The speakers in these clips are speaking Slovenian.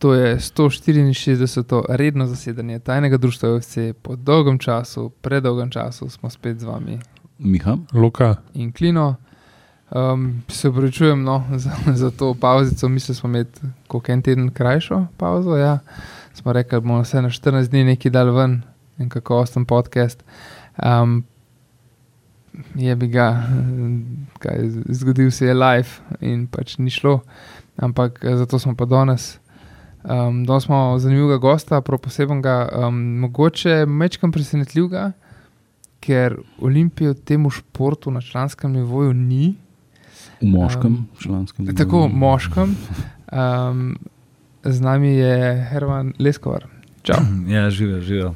To je 164. redno zasedanje tajnega društva OFC. Po dolgem času, predolgem času smo spet z vami. Miha, Luka, In Klino. Um, se upravičujem no, za, za to pauzico, mislili smo imeti koliko en teden krajšo pauzo. Ja. Smo rekli, da bomo vse na 14 dni nekaj dal ven in kakovosten podcast. Um, je bi ga, kaj, zgodil se je live in pač ni šlo, ampak eh, zato smo pa danes. Um, danes smo zanimivega gosta, prav posebnega, um, mogoče mečkam presenetljivega, ker Olimpije v tem športu na članskem nivoju ni. v moškem Um, članskem. Tako moškem. Um, z nami je Herman Leskovar. Čau, Ja, živel, živel.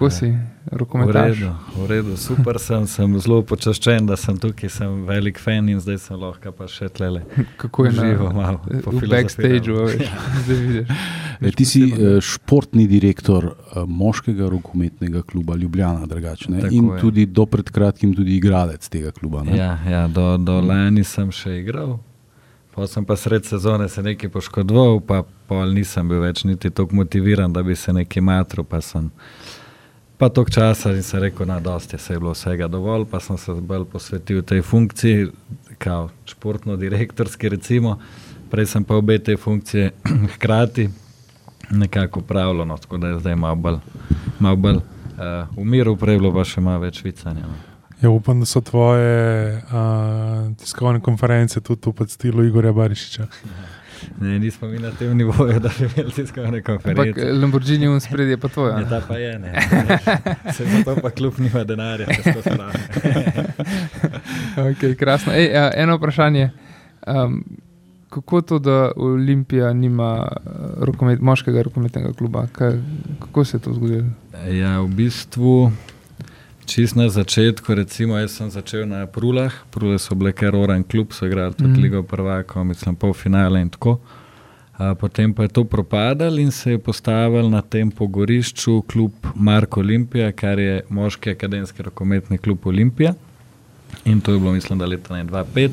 Kako si, V rokometaš? redu, v redu, super sem, sem zelo počaščen, da sem tukaj, sem velik fan in zdaj sem lahko pa še tlele. Kako je Živo na, malo. v pofilozofiral. backstageu, a veš, zdaj vidiš. E, ti si eh, športni direktor eh, moškega rokometnega kluba Ljubljana, drugačne. Tako In je. tudi do pred kratkim tudi igralec tega kluba. ne? Ja, ja do, do lani sem še igral, pa sem pa sred sezone se nekaj poškodoval, pa pol nisem bil več niti tako motiviran, da bi se nekaj matro, pa sem pa tok časa in sem rekel, na dosti je se je bilo vsega dovolj, pa sem se bolj posvetil tej funkciji, kao športno-direktorski recimo, prej sem pa obe te funkcije hkrati nekako upravljal, no, tako da je zdaj malo bolj, malo bolj uh, v miru, prej bilo pa še malo več vicanja. No. ja, upam, da so tvoje uh, tiskovne konference tudi v podstilu Igorja Barišiča. Ne, nismo mi na tem nivoju, da bi imeli tiskovne Ampak konference. eh, Lamborghini v spredje pa tvoja. Ja, ta pa je, ne. Se zato pa kljub nima denarja, če to spravi. Okay, krasno. Ej, a, eno vprašanje. Um, kako to, da Olimpija nima eh, rokomet, moškega rokometnega kluba? Kaj, kako se je to zgodilo? Ja, v bistvu, čist na začetku, recimo, jaz sem začel na Prulah, Prule so bile kar oran klub, so igrali tudi mm. Ligo prvakov, mislim, pol finale in tako. A, potem pa je to propadalo in se je postavil na tem pogorišču klub Marko Olimpija, kar je moški akademski rokometni klub Olimpija. In to je bilo, mislim, da leta 2005.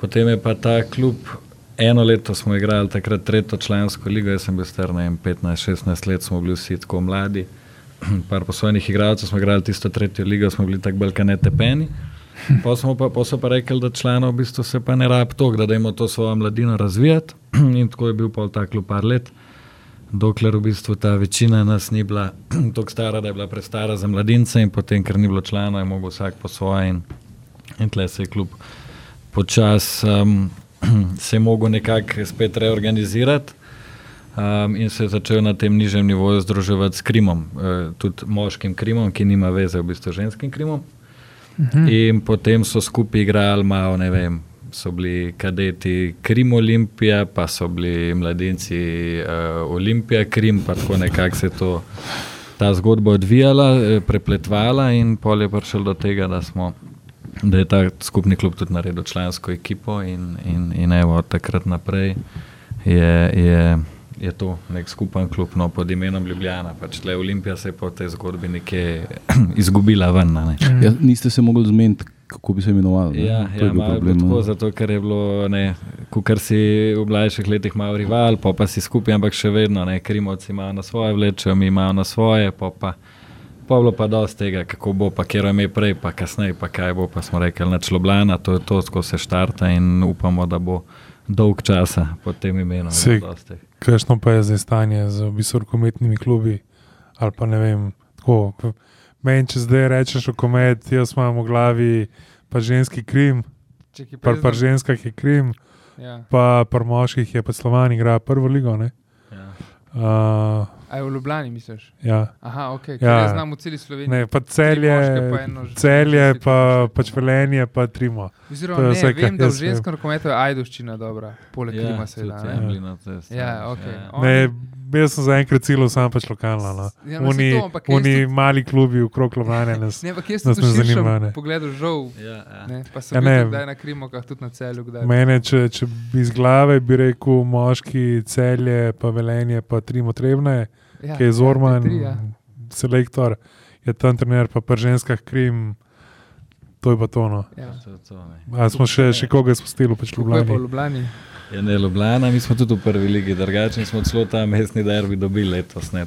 Potem je pa ta klub, eno leto smo igrali takrat tretjo člansko ligo, jaz sem bil star ne vem, 15-16 let, smo bili vsi tako mladi. Par posojnih igralcev smo igrali tisto tretjo ligo, smo bili tako balkane tepeni. Pa smo pa, pa so pa rekli, da članov v bistvu se pa ne rab to, da dajmo to svojo mladino razvijati. In tako je bil pol ta klub par let. Dokler v bistvu ta večina nas ni bila tako stara, da je bila prestara za mladince, in potem, ker ni bilo članov, je mogel vsak po svoje, in, in tle se je klub počasi um, se je mogel nekako spet reorganizirati. Um, in se je začel na tem nižjem nivoju združevati s krimom, uh, tudi moškim krimom, ki nima veze v bistvu z ženskim krimom. Mhm. In potem so skupaj igrali malo, ne vem, so bili kadeti Krim Olimpija, pa so bili mladinci uh, Olimpija Krim, pa tako nekako se je to, ta zgodba odvijala, eh, prepletvala in pol je prišel do tega, da, smo, da je ta skupni klub tudi naredil člansko ekipo in, in, in evo, od takrat naprej je. je Je to nek skupen klub no, pod imenom Ljubljana. Pač tle Olimpija se je po tej zgodbi nekje izgubila ven. a Ne. Mhm. Ja, niste se mogli zmeniti, kako bi se imenovali. ne? Ja, To ja bil je bilo problem, tako, no. zato ker je bilo, kar si v mlajših letih malo rival, pa, pa si skupaj, ampak še vedno, ne, krimovci imajo na svoje vlečejo, mi imamo na svoje, pa pa. Pa je bilo pa dosti tega, kako bo, pa kjer je ime prej, pa kasneje, pa kaj bo, pa smo rekli, na Čloblana, to je to, ko se štarta in upamo, da bo dolg časa pod tem imenom. je Kakšno pa je zdaj stanje z visokometnimi klubi? Ali pa ne vem, tako. Meni, če zdaj rečeš, rokomet, jaz imam v glavi pa ženski krim, pa pri ženskah je krim, Ja. pa pri moških je pa slovan igra prvo ligo. Ne? Ja. Uh, A je v Ljubljani, misliš? ja. Aha, ok, Ja. ja. jaz znam v celi Sloveniji. Ne, pa celje, pa eno celje pa pač velenje, pa trimo. Oziroma, ne, vse, vem, da v ženskem rokometu je ajdoščina dobra, poleg ja, klima se tudi da. ja, Ja, ok. ja. Ne, jaz sem zaenkrat cilil, sam pač lokalno. No. Ja, Oni, to, ampak oni tudi- mali klubi v krog Ljubljana nas. Ne, ampak nas ne v širšem zanima, ne. pogledu žal. Ja, ja. Ne, pa sem Ja, ja, ne. bil na Krimokah, tudi na celju. Kdaj. Mene, če, če bi iz glave bi rekel moški celje, pa velenje, pa trimo trebne, ja, ki je Zorman, te tri, ja. selektor, je tam trener, pa pri ženskah krim, to je pa tono. Ja. To to, ne. A smo še, še koga spustili, pač Kako je pa v Ljubljani. Je ne Ljubljana, mi smo tudi v prvi ligi, drugače smo celo ta mestni derbi dobili letos. Ne,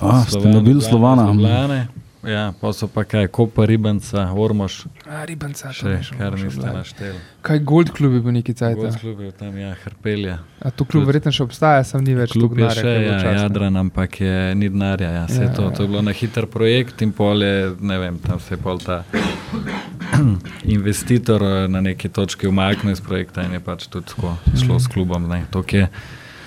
A, ste dobili Slovana? Ljubljane, Ja, pa so pa kaj, Kopa, Ribanca, Ormož, A, ribanca, to še ne kar niste našteli. Kaj Gold klub je bil neki cajt? Gost klub je tam, ja, Hrpelja. A to klub verjetno še obstaja, sem ni več Klub toliko je še, ja. Jadran, ampak je ni denarja. Ja, Ja, ja, to, ja. to je bilo na hiter projekt in pol je, ne vem, tam se je pol ta investitor eh, na neki točki umaknil iz projekta in je pač tudi tako šlo s klubom. ne. Toliko je,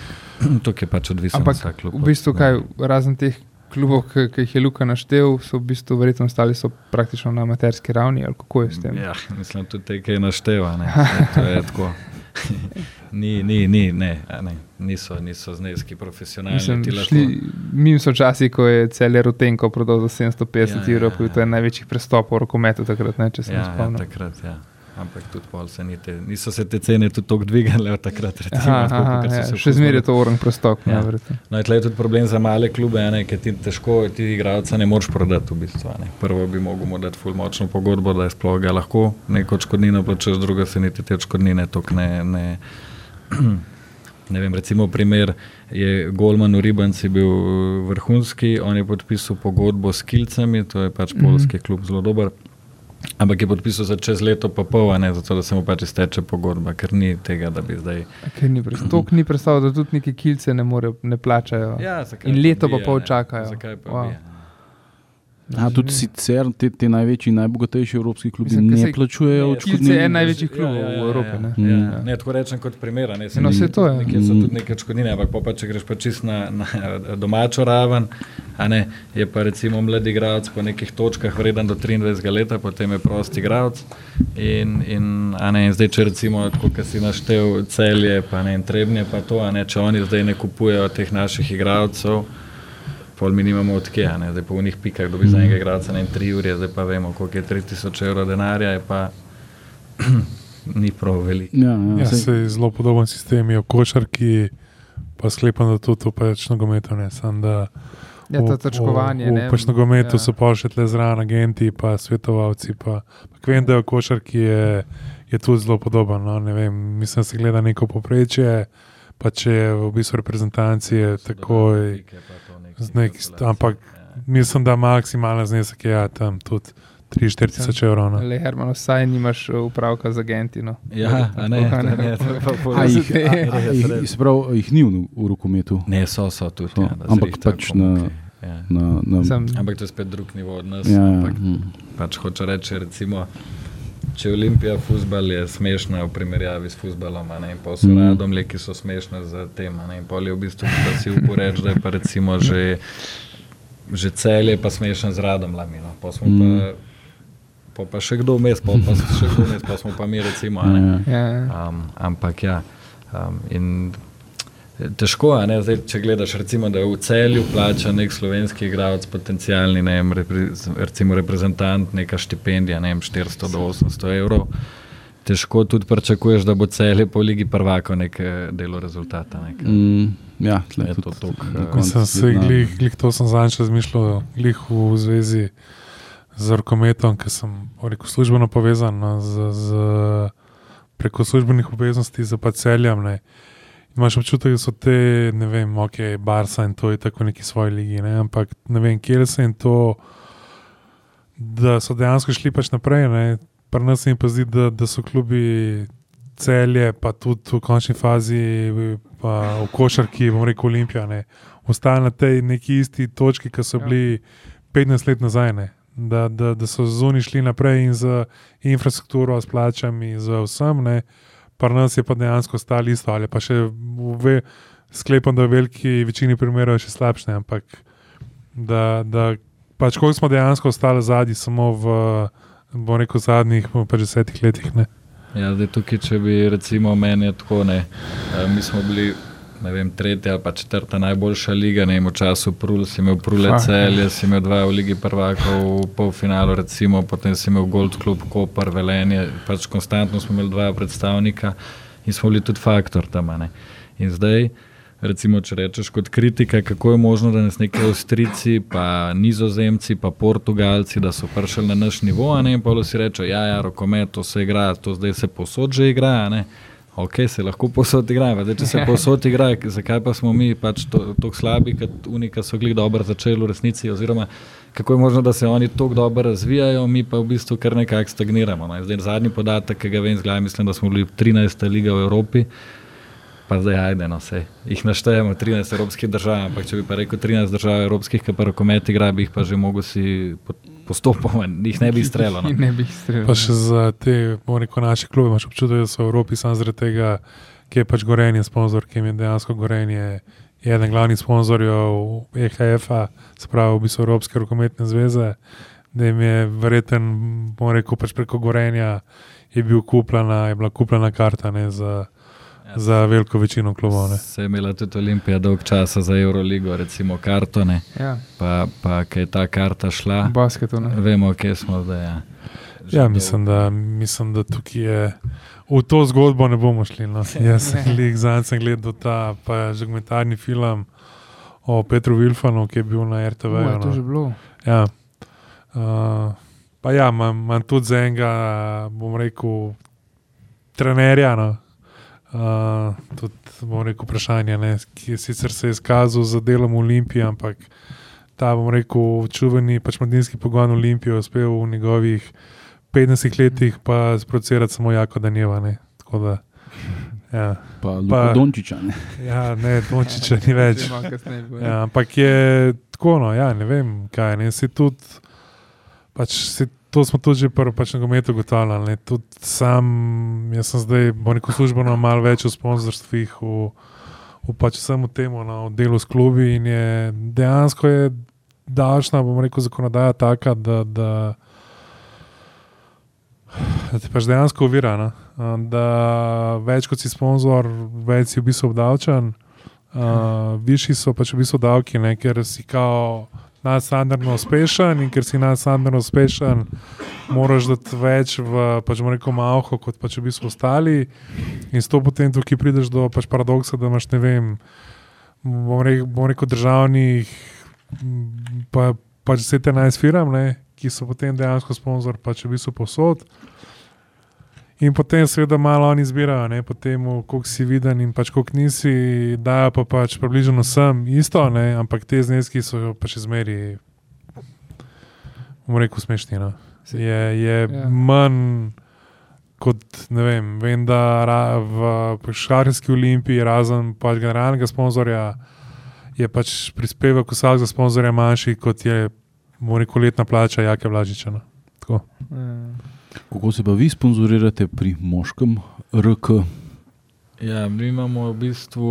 toliko je pač odvisno Ampak klub. v bistvu, kaj, razen teh klubov, ki ki jih je Luka naštel, so v bistvu verjetno ostali so praktično na amaterski ravni, ali kako je s tem? Ja, mislim, tudi te, ki je našteva. Ne. Saj To je. Ni, ni, ni, ne, ne, niso, niso zneski profesionalni. Mislim, šli, mi so časi, ko je cel Rutenko prodal za 750 Ja, ja, ja, evrov, ja. to je največji prestop v rokometu takrat, ne, če se Ja, ja, ja, spomnim. takrat, ja. Ampak tudi pol se ni te, niso se te cene tudi tako dvigale od takrat. Recimo, Aha, tako, aha, ja, še zmeraj je to orang prestop. Ja. Ja. verjetno. No, je tudi problem za male klube, ne, ker ti težko, ti igralca ne moreš prodati. V bistvu, ne. Prvo bi mogel mu dati ful močno pogodbo, da je sploh ga lahko neko odškodnino plačeš, druga se niti te odškodnine tok ne. ne Ne vem, recimo, primer je Golman v Ribanci bil eh, vrhunski, on je podpisal pogodbo s Kilcami, to je pač Mhm. polski klub zelo dober. Ampak je podpisal za čez leto pa pol, a ne zato, da se mu pač izteče pogodba, ker ni tega, da bi zdaj. Ker ni prestop, ni predstavljal, da tudi neki kilce ne, more, ne plačajo. Ja, In leto pa pol čakajo. Zakaj pa wow. bi? A, tudi sicer te, te največji, najbogatejši evropski klubi Mislim, ne se- plačujejo Ne, Kilce odškodnin. je en največjih klubov v Evropi. Ja, ne. ja, ja. Mm. Ne, tako rečem kot primer. Ne, No, saj to je. Nekje so Mm. tudi neke odškodnine, ampak pol pa, če greš pa čist na, na domačo raven, a ne, je pa recimo mladi igralec po nekih točkah vreden do 23 let, potem je prosti igralec. In, in, a ne, in zdaj, če recimo, kot si naštel celje, pa ne, in trebnje, pa to, a ne, če oni zdaj ne kupujejo teh naših igralcev. Pol mi nimamo odkje, a ne? zdaj pa v njih pikah dobi za enega igralca na 3 ure, zdaj pa vemo, koliko je 3000 evrov denarja, je pa ni prav veliko. Ja, ja, Ja, se je zelo podoben sistem, je v košarki, pa sklepam, da tudi v pač nogometu ne. Sam, da Ja, to v- točkovanje. V, ne. v pač nogometu Ja. so pa še tle zraven agenti, pa svetovalci. Pa, pa vem, da v košarki je, je tudi zelo podoben. No? Ne Vem, mislim, da se gleda neko poprečje, pa če je v bistvu reprezentanci, je takoj. z nek- ampak Mislim, da maksimalna znesek je ja, tam tudi 3-4 tisoč evrov. No. Le Herman, vsaj nimaš uh, upravka z agenti. No. Ja, a ne, ne, ne, A jih, a, a, jih, se pravi, jih ni v, v rokometu. Ne, so, so tudi. So, ja, ampak pač na- Ja. Na, na, Sem, Ampak to je spet drug nivo od nas. ja, ja, ampak hm. pač hoče reči, recimo, če Olimpija futbal je smešna v primerjavi s futbalom, in pa so Mm. radomlje, ki so smešne z tem, in pol je v bistvu, da si uporeč, da je pa recimo že, že celje pa smešen z radomljami, no, pa smo Mm. pa, pa, pa še kdo vmes, pa, pa še kdo vmes, pa smo pa mi recimo, Um, ampak ja. Um, in težko je, zdaj, če gledaš, recimo, da je v celju plača nek slovenski igralec, potencijalni, ne vem, repre, recimo reprezentant, neka štipendija, ne vem, 400 do 800 evrov. Težko tudi pričakuješ, da bo celje po Ligi prvako nekaj delo rezultata. Nek. Mm, ja, tle Je tudi to na eh, koncu Mislim, se zna- glih, glih to sem zadnjič razmišljal, glih v zvezi z rokometom, ker sem rekel, službeno povezan no, z, z, preko službenih obveznosti za pa celjem. Ne. Imaš občutek, da so te, ne vem, ok, Barca in to je tako neki svoji ligi, ne, ampak ne vem, kje se in to, da so dejansko šli pač naprej. Ne. Pri nas se mi pa zdi, da, da so klubi celje, pa tudi v končni fazi, pa v košarki, bom rekel, Olimpija, ne, ostali na tej neki isti točki, ki so Ja. bili 15 let nazaj. Ne. Da, da, da so zunaj šli naprej in z infrastrukturo, s plačami, z vsem, ne. Pri nas je pa dejansko stalo isto, ali pa še ve- sklepam, da v veliki večini primerov je še slabše, ampak da, da pač koliko smo dejansko ostali zadnji, samo v, rekel, zadnjih pač desetih letih. Ne. Ja, tukaj, če bi recimo meni tako ne, eh, mi smo bili. Ne vem, tretja ali pa četrta najboljša liga, ne vem, v času Prul, si imel Prule Ha. celje, si imel dva v Ligi prvakov, v polfinalu, recimo, potem si imel Gold Club, Koper, Velenje, pač konstantno smo imeli dva predstavnika in smo bili tudi faktor tam. Ne. In zdaj, recimo, če rečeš kot kritika, kako je možno, da nas neki Avstrijci, pa Nizozemci, pa Portugalci, da so prišli na naš nivo, a ne, in pa si reče, ja, ja, rokomet, to se igra, to zdaj se posod že igra, ne. Ok, se lahko posod igrajo. Zdaj, če se posod igrajo, zakaj pa smo mi pač tako slabi, kot unika so glik dobro začeli v resnici? Oziroma, kako je možno, da se oni tako dobro razvijajo, mi pa v bistvu kar nekako stagniramo. Ne? Zdaj, zadnji podatek, ki ga vem, zgleda, mislim, da smo bili 13. liga v Evropi. Pa zdaj, ajde, no, vse. Jih naštejemo 13 evropskih držav, ampak če bi pa rekel 13 držav evropskih, ki pa rokomet igra, bi jih pa že mogel si postopoma, jih ne bi streljal. No. Ne bi jih streljal. Pa še za te, bomo rekel, naše klube, imaš občutek, da so v Evropi samo zaradi tega, ki je pač Gorenje sponsor, ki je dejansko Gorenje eden glavnih sponzorjev EHF-a, se pravi v bistvu Evropske rokometne zveze, da jim je verjeten, bomo rekel, pač preko Gorenja je, bil kupljena, je bila kupljena karta ne, za, Ja, za veliko večino klubov. ne. Se je imela tudi Olimpija dolg časa za Euroligo, recimo kartone, Ja, pa, pa kaj je ta karta šla. Ne. vemo, kje smo zdaj. Ja, Že Ja, mislim da, mislim, da tukaj je. V to zgodbo ne bomo šli. No. Jaz sem gledal, zadnji sem gledal ta pa dokumentarni film o Petru Wilfanu, ki je bil na RTV. U, je to no. že bilo. Ja. Uh, pa ja, imam, imam tudi za enega, bom rekel, trenerja. No. Uh, tudi, bom rekel, vprašanje, ne, ki je sicer se je izkazal za delom v Olimpiji, ampak ta, bom rekel, čuveni pač mladinski pogon Olimpije je uspel v njegovih 50 letih pa sprocirati samo jako Danjeva. Ne. Tako da, ja, Pa Pa- Luka Dončiča. Ne? ja, ne, Dončiča ni več. Ja. Ja, ampak je tako, no, ja, ne vem, kaj ne. Si tudi, pač, si, to smo tudi že prvo pač na gometu ugotavljali. ne, Tudi sam, jaz sem zdaj, bom rekel, službeno malo več v sponzorstvih, v, v pač vsemu temu, no, v delu s klubi je dejansko je davčna, bom rekel, zakonodaja taka, da. da Da te pač dejansko uvira, no? A, da več kot si sponzor, več si v bistvu obdavčen, uh, višji so pač v bistvu davki, ne? ker si kao nadstandardno uspešen in ker si nadstandardno uspešen, moraš dati več v pač rekel malho, kot pač v bistvu ostali. In s to potem tukaj prideš do pač paradoksa, da imaš ne vem, bom rekel, bom rekel državnih, pa, pač 17 firm, ne? ki so potem dejansko sponzor pač v bistvu posod. In potem, seveda, malo oni izbirajo, ne, potem, koliko si viden in pač koliko nisi, dajo pa pač približno vsem isto, ne, ampak te zneski so pač izmeri, bomo rekel, smešni. No. Je, je Ja. manj kot, ne vem, vem da ra, v Šarjski olimpiji, razen pač generalnega sponzorja, je pač prispevek vsakega sponzorja manjši, kot je, bomo rekel, letna plača Jake Vlažiča. No. Tako. Ja. Kako se pa vi sponzorirate pri moškem RK? Ja, mi imamo v bistvu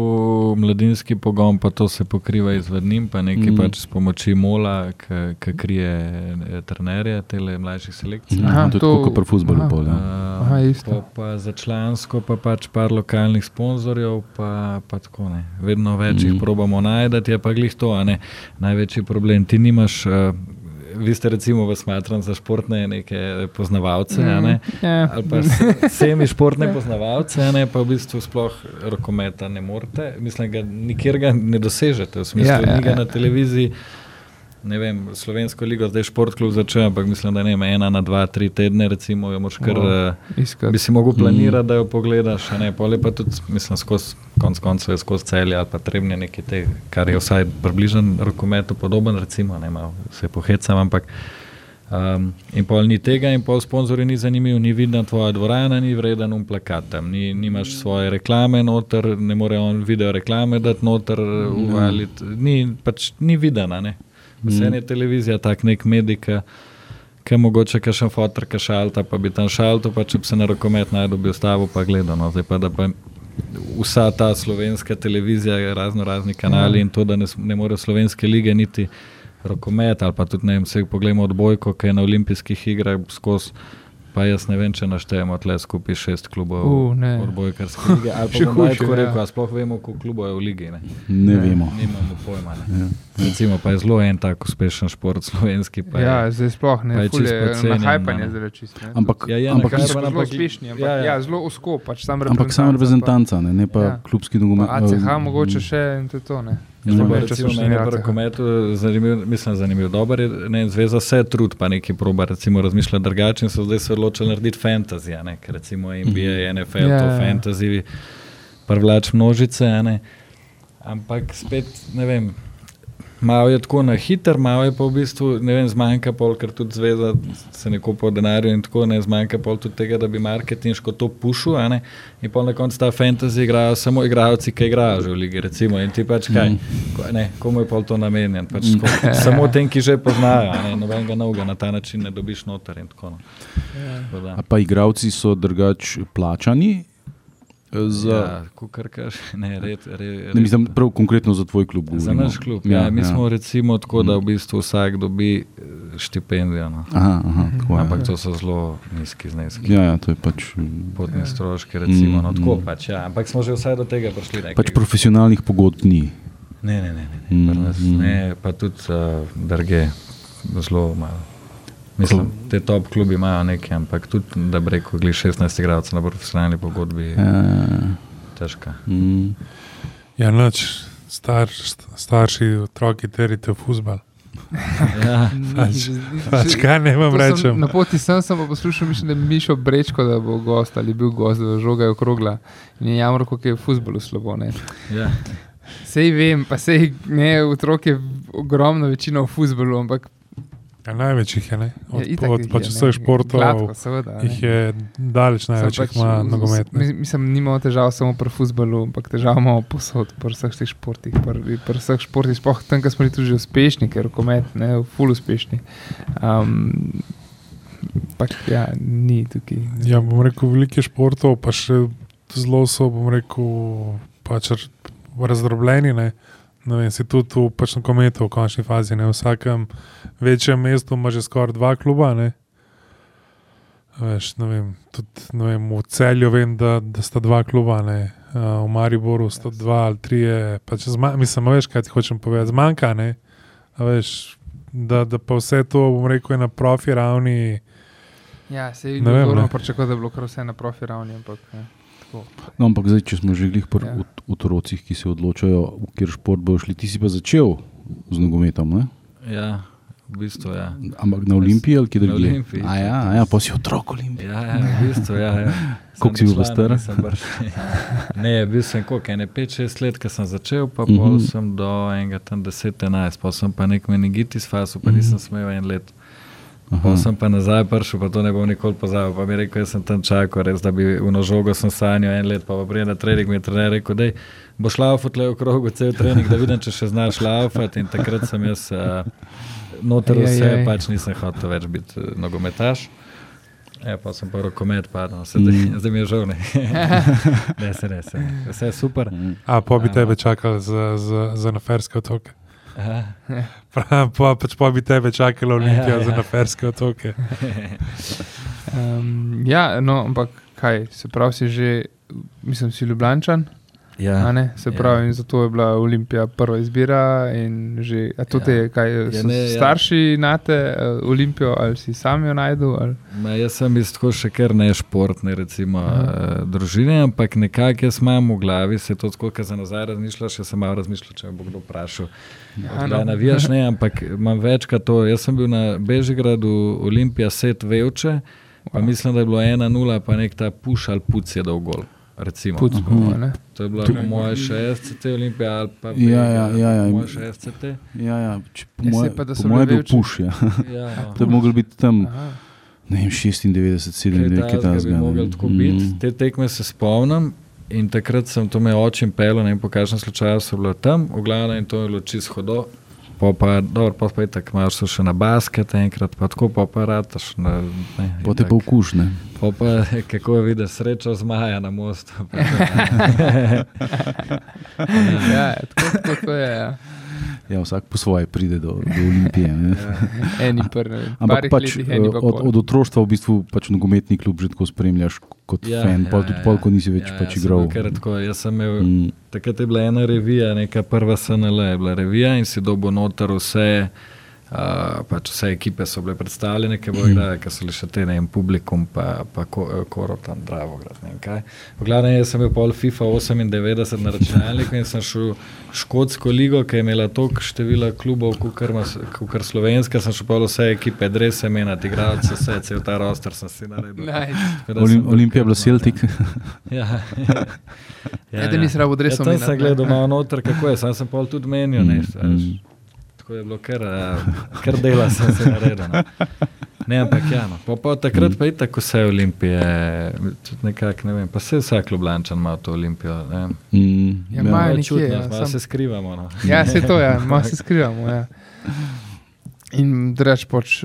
mladinski pogon, pa to se pokriva izvednim, pa nekaj Mm. pač s pomoči Mola, ki krije eh, trenerje tele mlajših selekcij. Aha, Aha, to je to- kot pri futbolu. aha. Pol, ja. Aha, isto. pa, pa za člansko, pa pač par lokalnih sponzorjev, pa, pa tako ne. Vedno več mm. jih Mhm. probamo najti, je pa glih to, a ne. Največji problem. Ti nimaš, uh, vi ste recimo v smatran za športne neke poznavalce, a ne. Ja. Ali pa se- semi športne poznavalce, ne pa v bistvu sploh rokometa ne morete. Mislim, da nikjer ga ne dosežete, v smislu, Ja, ja, ja, ja, ni ga ja. na televiziji. Ne vem, slovensko ligo, zdaj športklub začne, ampak mislim, da ne vem, ena na dva, tri tedne, recimo, jo moš kar. Wow. Uh, Iskati. bi si mogel planirati, da jo pogledaš, ne pa lepa tudi, mislim, skozi konc koncev je skozi celje ali pa trebne neki te, kar je vsaj približen rokometu podoben, recimo, ne malo se pohecam, ampak. Um, in pol ni tega, in pol sponzorji ni zanimiv, ni vidna tvoja dvorana, ni vreden um plakat tam, ni, nimaš svoje reklame noter, ne more on video reklame dati noter, uvaliti, ni, pač ni videna, ne. Vse je televizija, tak nek medij, ki mogoče kakšen fotor, ki šalta, pa bi tam šalto, pa če bi se na rokomet najdel, bi ostavo pa gledal. No. Zdaj pa, da pa vsa ta slovenska televizija, razno razni kanali in to, da ne, ne more slovenske lige niti rokomet ali pa tudi ne vem, vse pogledamo odbojko, ki je na olimpijskih igrah skozi. Pa jaz ne vem, če naštejemo tle skupaj šest klubov U, ne. odbojkarske lige. Ali pa bom hujše, tako ja. rekel, a sploh vemo, koliko klubov je v ligi. Ne? Ne vemo. Nimamo pojma. Ne? Ja. Recimo pa je zelo en tak uspešen šport slovenski. Pa je, Ja, zdaj sploh ne, pa je ful čisto je podcenjen, na hajpanje no. zdaj čisto. ne. Ampak, Ja, je ampak, so ampak- zelo uspešni, ampak ja, ja, ja. ja, zelo usko, pač sam ampak samo reprezentanca, ne, ne pa Ja. klubski nogomet. ACH eh, mogoče še in to je to. Ne. Zdaj, pa recimo, meni pri rokometu zanimiv, mislim, zanimiv. Dober je, ne, zveza vse trud, pa neki proba, recimo, razmišlja drugače in so zdaj se odločili narediti fantasy, a ne, ker recimo NBA, NFL, Ja, to ja. fantasy, privlač množice, ne. Ampak spet, ne vem, malo je tako na hiter, malo je pa v bistvu, ne vem, zmanjka pol, ker tudi zveza se ne kupa denarja in tako, ne zmanjka pol tudi tega, da bi marketinško to pušil, a ne. In pol na koncu ta fantasy igrajo samo igralci, ki igrajo že v ligi, recimo, in ti pač kaj, ko, ne, komu je pol to namenjen, pač Mm. tako, samo tem, ki že poznajo, a ne, nobenega novega na ta način ne dobiš noter in tako. No. Tako da. A pa igravci so drugač plačani? Eh, Za, Ja, kukar kaš, ne, red, red, ne, mislim, prav konkretno za tvoj klub. Za govorimo. naš klub. Ja, ja, mi smo recimo tako, da v bistvu vsak dobi eh, štipendijo. No. Aha, aha, tako. Ampak to so zelo nizki zneski. Ja, ja, to je pač, Potni stroški, recimo. No, tako Mm, mm. pač, ja. Ampak smo že vsaj do tega prišli. nekega. pač profesionalnih pogodb ni. Ne, ne, ne, ne, Mm, ne, pri nas mm. ne pa tudi uh, drge, zelo malo. Mislim, te top klubi imajo nekaj, ampak tudi, da bi rekel, gli 16 igralcev na profesionalni pogodbi, je Ja, težka. mm. Ja, noč, star, st- starši, otroki terite v fusbal. Ja, Pač- Pač kaj ne vam To sem- rečem. Na poti sem, sem pa poslušal, mislim, da je Mišo Brečko, da bo gost ali bil gost, da žoga je okrogla. In je jamro, kako je v futbolu slabo. Ne. ja. Sej vem, pa sej ne, otrok je ogromno večino v futbolu, ampak Ja, največ jih je, ne? Od, Ja, od jih pač je, ne. vseh športov Gladko, seveda, ne. jih je daleč največ, jih pač ima nogomet. ne. mi- Mislim, nimamo težav samo pri futbalu, ampak težav imamo posod, pri vseh teh športih. Pri, pri vseh športih, sploh tam, kjer smo bili tudi uspešni, ker rokomet, ne, ful uspešni. Um, pač, ja, ni tukaj. Ja, bom rekel, veliko je športov, pa še zelo so, bom rekel, pač razdrobljeni. Ne? Ne vem, si tudi v pač kometu v končni fazi. Ne? V vsakem večjem mestu ima že skoraj dva kluba. Ne? Veš, ne vem, tudi, ne vem, v celju vem, da, da sta dva kluba, ne? Uh, v Mariboru sta dva ali tri, pač mislim, veš, kaj ti hočem povedati, zmanjka. Ne? Veš, da, da pa vse to, bom rekel, je na profi ravni. Ja, se je Ne bilo ne. pričakovati, da je bilo kar vse na profi ravni. Ampak, ja, tako. No, ampak zdaj, če smo že glih pri Ja. otrocih, ki se odločajo, v kjer šport bojo šli, ti si pa začel z nogometom, ne? ja, v bistvu ja. ampak na Olimpiji ali kje Na drugje? Olimpiji. A ja, ja, pa si otrok Olimpije. Ja, ja, v bistvu, ja, ja. Koliko si bil pa star? Ne, bil sem koliko, ene 5-6 let, ko sem začel, pa Mhm. pol sem do enega tam 10-11, pa sem pa nek meningitis fasu, pa Mhm. nisem smel en let. Pa sem pa nazaj prišel, pa to ne bom nikoli pozabil. Pa mi je rekel, jaz sem tam čakal, res, da bi v nožogo sem sanjal en let, pa pa prije na trening mi je trener rekel, da boš laufat le v krogu cel trening, da vidim, če še znaš laufat. In takrat sem jaz uh, noter Ej, ej, vse, ej. pač nisem hotel več biti uh, nogometaš. Ja, pa sem pa rokomet, pardon, zdaj, mm. zdaj mi je žal. Ne, ne, se ne, se. Vse je super. Mhm. A pa bi Aha. tebe čakali za, za, za naferske otoke. Prav, pa, pač pa bi tebe čakala Olimpija Ja, ja. za naferske otoke. Um, ja, no, ampak kaj, se pravi, si že, mislim, si Ljubljančan. Ja, ne, Se ja. pravi, in zato je bila Olimpija prva izbira. Že, a to Ja. je, kaj Ja, so ne, ja. starši nate uh, Olimpijo ali si sam jo najdu? Ali? Ma, jaz sem iz tako še kar ne športne recimo, Aha. uh, družine, ampak nekako jaz imam v glavi, se to tako, ker za nazaj razmišljaš, še sem malo razmišljal, če me bo kdo vprašal. Ja, Da navijaš, ne, ampak imam večkrat to. Jaz sem bil na Bežigradu, Olimpija, set vevče, pa Wow. mislim, da je bilo 1-0, pa nek ta puš ali puc je dal gol. Recimo. Po moje, ne? To je bilo po mojem še SCT Olimpija ali pa Ja, ja, ja, ja. po mojem še SCT. Ja, ja, če, po Ja, mojem saj pa, da po moje je bil puš. Ja. Ja, no. To je mogel biti tam Aha. ne vem, 96, 97, Kaj nekaj takega bi ne. tako biti. Mm. Te tekme se spomnim in takrat sem to me očem pel, ne vem po kakšnem slučaju so bile tam, v glavnem in to je bilo čisto hodo. Pa pa, dobro, pa pa je tako, imaš se še na basket enkrat, pa tako pa pa rataš. Na, ne, Pa te pa tako. okuš, ne. Pa pa, kako vidiš srečo zmaja na mostu. Ja, tako, tako, tako je. Ja. Ja, vsak po svoje pride do, do Olimpije. Ne. Eni prvi. Ampak pač, eh, od, od otroštva v bistvu pač nogometni klub že tako spremljaš kot ja, fan, pol tudi pol, ko nisi več ja, pač sem igral. Tako, imel Mm. Takrat je bila ena revija, neka prva SNL, je bila revija in si dobo noter vse. Uh, pač vse ekipe so bile predstavljene, ki bo igrali, ki so le še te ne in publikum, pa, pa koro tam Dravo. V glavnem, jaz sem bil pol FIFA 98 na računalniku in sem šel v škotsko ligo, ki je imela toliko števila klubov, kot kar slovenska, sem šel pol vse ekipe, drese menati, igralce, vse, cel ta roster sem si naredil. Nice. Olim, Olimpija je bila Celtic. ja, ja. Ja, ja. Nisem rabo dreso. Ja, sem gledal malo noter, kako je, sam sem pol tudi menil. Mm, tako je bilo, ker, eh, ker dela sem se naredil. No. Ne, ampak ja, no. po, po takrat pa je tako vse olimpije, nekak, ne vem, pa se vsak ljubljančan ima to olimpijo. Mm, ja, ja, čutno, ja, sam... se skrivamo. No. Ja, se to ja, malo se skrivamo. Ja. In reč poč.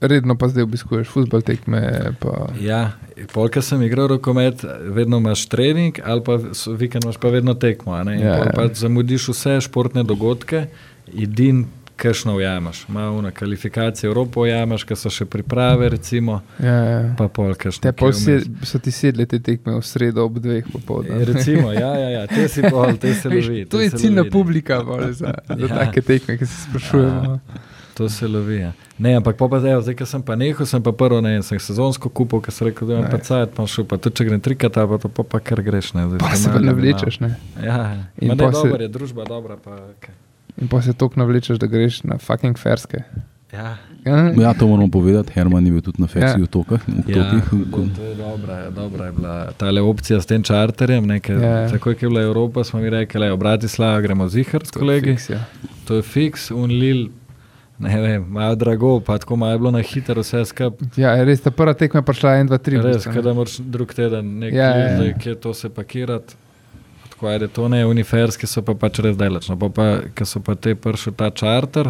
Redno pa zdaj obiskuješ futbol tekme. Pa... Ja, polka sem igral rokomet, vedno imaš trening, ali pa vikend imaš pa vedno tekmo. Ja, ja. pa zamudiš vse športne dogodke, edin, kajšno ujameš. Malo na kvalifikacije Evropo ujameš, ki so še priprave, recimo. Ja, ja. Pa pol, kajšno. Te pol si, so ti sedli te tekme v sredo ob dveh popoldne. Recimo, ja, ja, ja, te si pol, te se lovi. To je ciljna publika bol, za, za ja. take tekme, ki se sprašujemo. Ja. To se lovi. Ja. Ne, ampak pa zdaj, zdaj sem pa nehal, sem pa prvo ne, sem sezonsko kupil, ker sem rekel, da imam pa cajt, pa šel pa tudi, če grem trikrat, pa to pa, pa kar greš. Ne, zdaj, pa se pa ne vlečeš, ne. Ja, ja. in pa se... dobro, je družba dobra, pa okay. In pa se toliko navlečeš, da greš na fucking ferske. Ja. Ja. ja, to moramo povedati. Herman je bil tudi na ferskih ja. otokah. Ja, to je dobra, dobra je bila ta opcija s tem čarterjem. Ja. Tako je bila Evropa, smo mi rekli, da je v Bratislavi gremo zihar s kolegi. Fiks, ja. To je fiks, unlil. Ne vem, malo drago, pa tako malo je bilo na hitro vse skupaj. Ja, res, ta prva tekma je prišla 1, 2, 3. Res, kada moraš drug teden nekaj, ja, ja, ja. kje to se pakirati tako je, to ne uniferski, so pa pač res delač. No, pa, pa, ker so pa te prši ta čarter,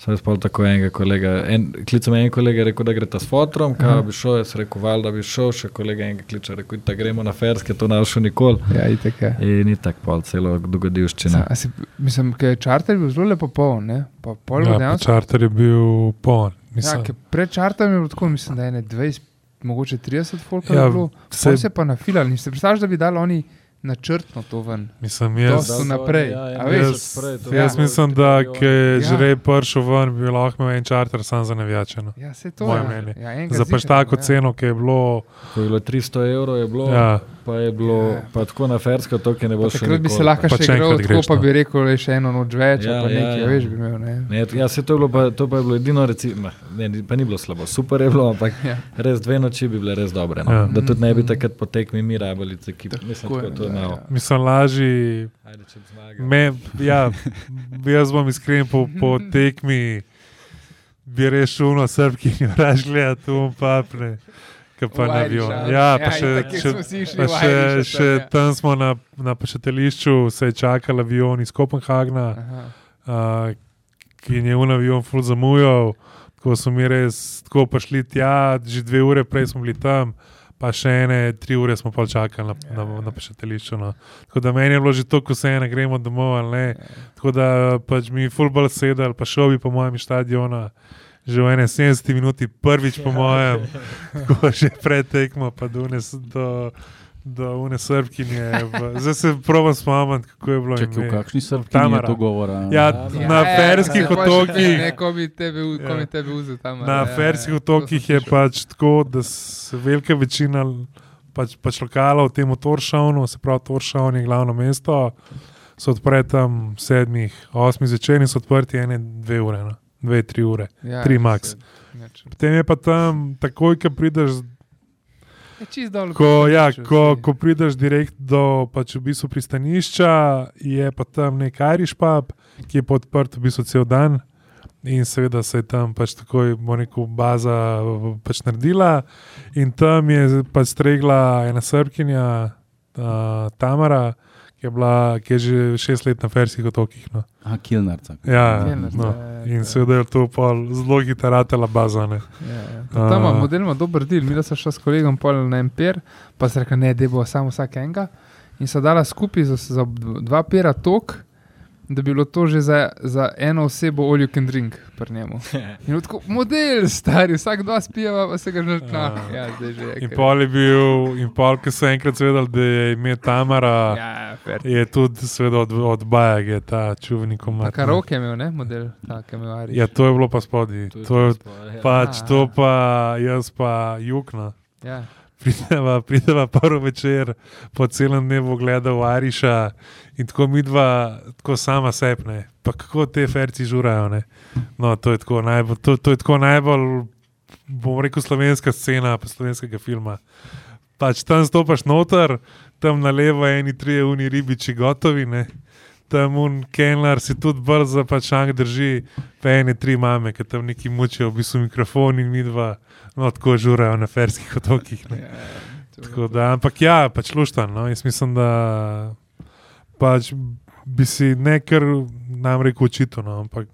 sem jaz pol tako enega kolega. En, klicam en kolega, rekel, da gre ta s fotrom, kaj bi šel, jaz rekel, val, da bi šel, še kolega enega kliče, rekel, da gremo na ferske, to ne šel nikoli. Ja, itek je. In ni tako pol celo dogodivščina. Si, mislim, ker je čarter bil zelo lepo poln, ne? Pa pol ja, dejansko... čarter je bil poln. Ja, pred čarterjem je bilo tako, mislim, da je ne 20, mogoče 30 folk. Ja, se... se pa nafilali. Si predstavljaš, da bi dali oni načrtno to ven. Mislim, jaz, to naprej. Ja, ja, jaz, jaz, jaz mislim, da je že rej pršel ven, bi lahko imel en čarter sam za nevijačeno. Ja, se to je. Ja, za pač tako ja. ceno, ki je bilo. Ko je bilo 300 evrov, je bilo. Ja pa je bilo ja. pa tako na fersko, to, ki ne bo šlo. Takrat bi se lahko še igral, tako pa bi rekel, da je še eno noč več, ja, pa ja, nekaj ja. več bi imel. Ne? Ne, ja, se to, je bilo, pa, to pa je bilo edino, recimo, ne, pa ni bilo slabo, super je bilo, ampak ja. res dve noči bi bile res dobre. No? Ja. Da tudi ne bi takrat potekli mi rabili, ki bi mislim, tako, to je Ja. Mislim, lažji. Me, ja, jaz bom iskren po, po tekmi, bi rešil na srpki in raž gledati, tu pa ne. Ki pa. Ja, pa ja, še, še, pa še, še tam smo na, na pečetališču, se je čakal avion iz Kopenhagna, uh, ki je v avion ful zamujal. Tako smo mi res tako prišli tja, že dve ure prej smo bili tam, pa še ene tri ure smo pa čakali na, ja, na, na pečetališču. No. Tako da meni je bilo že to, ko se ena gremo domov ali ne. Ja. Tako da pač mi je fulbol sedel, pa šel bi po mojem stadionu že v 71 minuti, prvič po mojem, tako že pretekmo, pa do unes. Do, Do une srpkinje, zdaj se provam spomniti, kako je bilo. Čekaj, v kakšni srpkinji je to govora? Ja, ja, na ferskih otokih. Neko bi tebe, ja. tebe vzel tam. Na ja, ferskih ja, otokih je pač tako, da se velika večina pač, pač lokalov v tem Toršavnu, se pravi Toršavn je glavno mesto, so odprti tam sedmih, osmih zvečer in so odprti ene, dve ure. No dve, tri ure, ja, tri max. Potem je pa tam, takoj, ko prideš. Ko, ja, ko, ko prideš direkt do pač v bistvu pristanišča, je pa tam nek Irish pub, ki je podprt v bistvu cel dan. In seveda se je tam pač takoj, rekel, baza pač naredila, in tam je pač stregla ena srpkinja, uh, Tamara, ki je, bila, ki je že šest let na Ferskih otokih. No. Aha, Kilnarca. Ja, no. ja, in seveda je to zelo gitaratela baza. Ja, ja. Tam imamo model, ima dober del. Mi smo šli s kolegom na MPR, pa se rekli, ne, da bo samo vsak enega. In so dala skupaj za, za dva pera tok. Da bi bilo to že za, za eno osebo all you can drink pri njemu. In tako, model, stari, vsak dva spijeva, pa se ga že na. Ja, in pol je bil, in pol, ki so enkrat zvedali, da je ime Tamara, ja, je tudi seveda od, od Bajag, je ta čuveni komat. Kar rok je imel, ne, model, ta kamelari. Ja, to je bilo pa spodaj. To je ja. pač, to pa jaz pa jukna. Ja prideva, prideva prvi večer po celem dnevu gledati Ariša in tako mi dva, tako sama sepne. Pa kako te ferci žurajo. No, to je tako najbolj, to, to je tako najbolj, bom rekel, slovenska scena, pa slovenskega filma. Pač tam stopaš noter, tam na levo, eni tri, uni ribiči, gotovi. Ne? Tam un Kenlar si tudi brzo, pač šang drži, pa ene tri mame, ki tam neki mučijo, v bistvu mikrofon in mi dva no, tako žurajo na ferskih otokih. Ja, ja da, ampak ja, pač luštan. No, jaz mislim, da pač bi si nekaj nam rekel očitno. No, ampak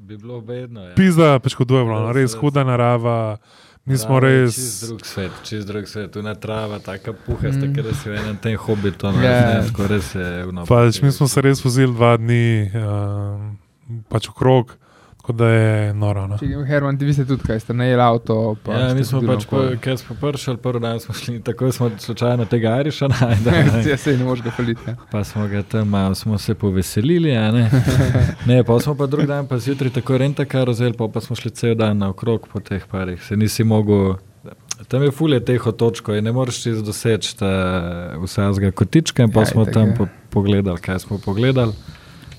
bi bilo bedno. Ja. Pisa, pač kot dvoje, no, res huda narava. Mi smo res. Čez drug svet, čez drug svet, tu je trava, tako puhasta, mm. ker si v enem tem hobitu, no, yeah. ne, res je. Pač, mi smo se res vozili dva dni, um, pač okrog. Tako da je noro. No. Herman, ti veste tudi, kaj ste najeli avto. Pa ja, mi smo pač, ker smo prišli, prvi dan smo šli, tako smo slučajno tega Ariša najdeli. Ja, se ne moreš ga faliti. Ja. Pa smo ga tam, malo smo se poveselili, a ne. ne, pa smo pa drugi dan, pa zjutraj tako renta karozel, pa, pa smo šli cel dan naokrog po teh parih. Se nisi mogel. Tam je fulje teh otočkov in ne moreš čez doseči vsega kotička. In pa ja, smo tam po, pogledali, kaj smo pogledali,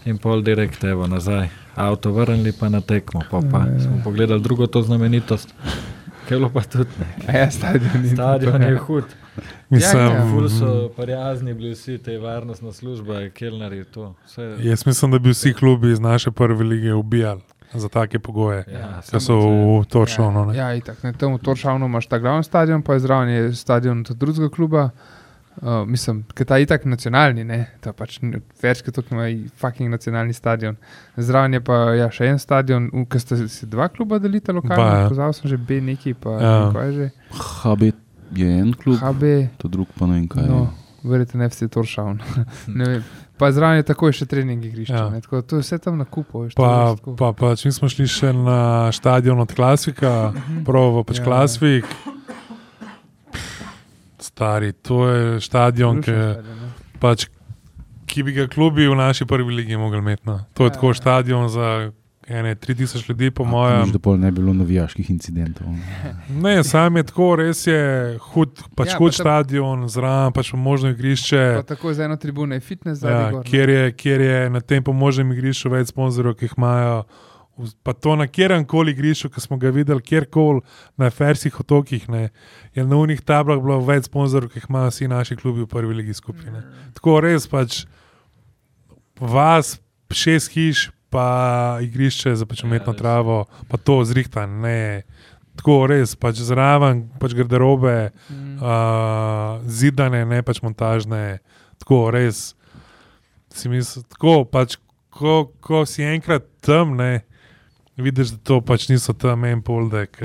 in pol direkt evo nazaj avto vrnili pa na tekmo. Pa, pa ja, ja. smo pogledali drugo to znamenitost. Kelo pa tudi ne. Ja, stadion, stadion je hud. Mislim, ja, ja. Ful so prijazni bili vsi te varnostne službe, kelneri. Jaz mislim, da bi vsi klubi iz naše prve lige ubijali. Za take pogoje, ja, ki so v Toršavnu. Ja, ja, tako, ne, tam v Toršavnu imaš ta glavni stadion, pa je zraven stadion drugega kluba. Uh, mislim, da je ta itak nacionalni, ne, ta pač večkrat tukaj ima fucking nacionalni stadion. Zraven je pa ja, še en stadion, v katerem ste se dva kluba delili, lokalno. Ja. Pozval sem že B neki, pa ja. kaj že. HB je en klub, HB. to drug pa ne vem kaj. No, verjete, ne vsi Toršavn. pa zraven je takoj še trening igrišče. Ja. Tako, to je vse tam na kupu. Pa, pa, pa če smo šli še na stadion od Klasika, mhm. prvo pač ja, Klasik. Ja stari. To je stadion, ki, pač, ki bi ga klubi v naši prvi ligi mogli imeti. No. To je ja, tako ja. stadion za. Ene, 3000 ljudi, po mojem. Že dolgo ne bi bilo navijaških incidentov. ne, sam je tako, res je hud, pač ja, hud pa stadion, zraven pač možno igrišče. Tako je za eno tribuno, fitness za ja, kjer, kjer je na tem pomožnem igrišču več sponzorjev, ki jih imajo pa to na kjerem koli grišu, ki smo ga videli, kjerkoli na ferskih otokih, ne, je na unih tablah bilo več sponzorjev, ki jih imajo vsi naši klubi v prvi legi skupine. Mm. Tako res pač vas, šest hiš, pa igrišče za pač umetno ja, travo, pa to zrihta. Ne. Tako res, pač zraven, pač garderobe, mm. uh, zidane, ne pač montažne. Tako res. Si misli, tako pač, ko, ko si enkrat tam, ne, vidiš, da to pač niso tam en poldek,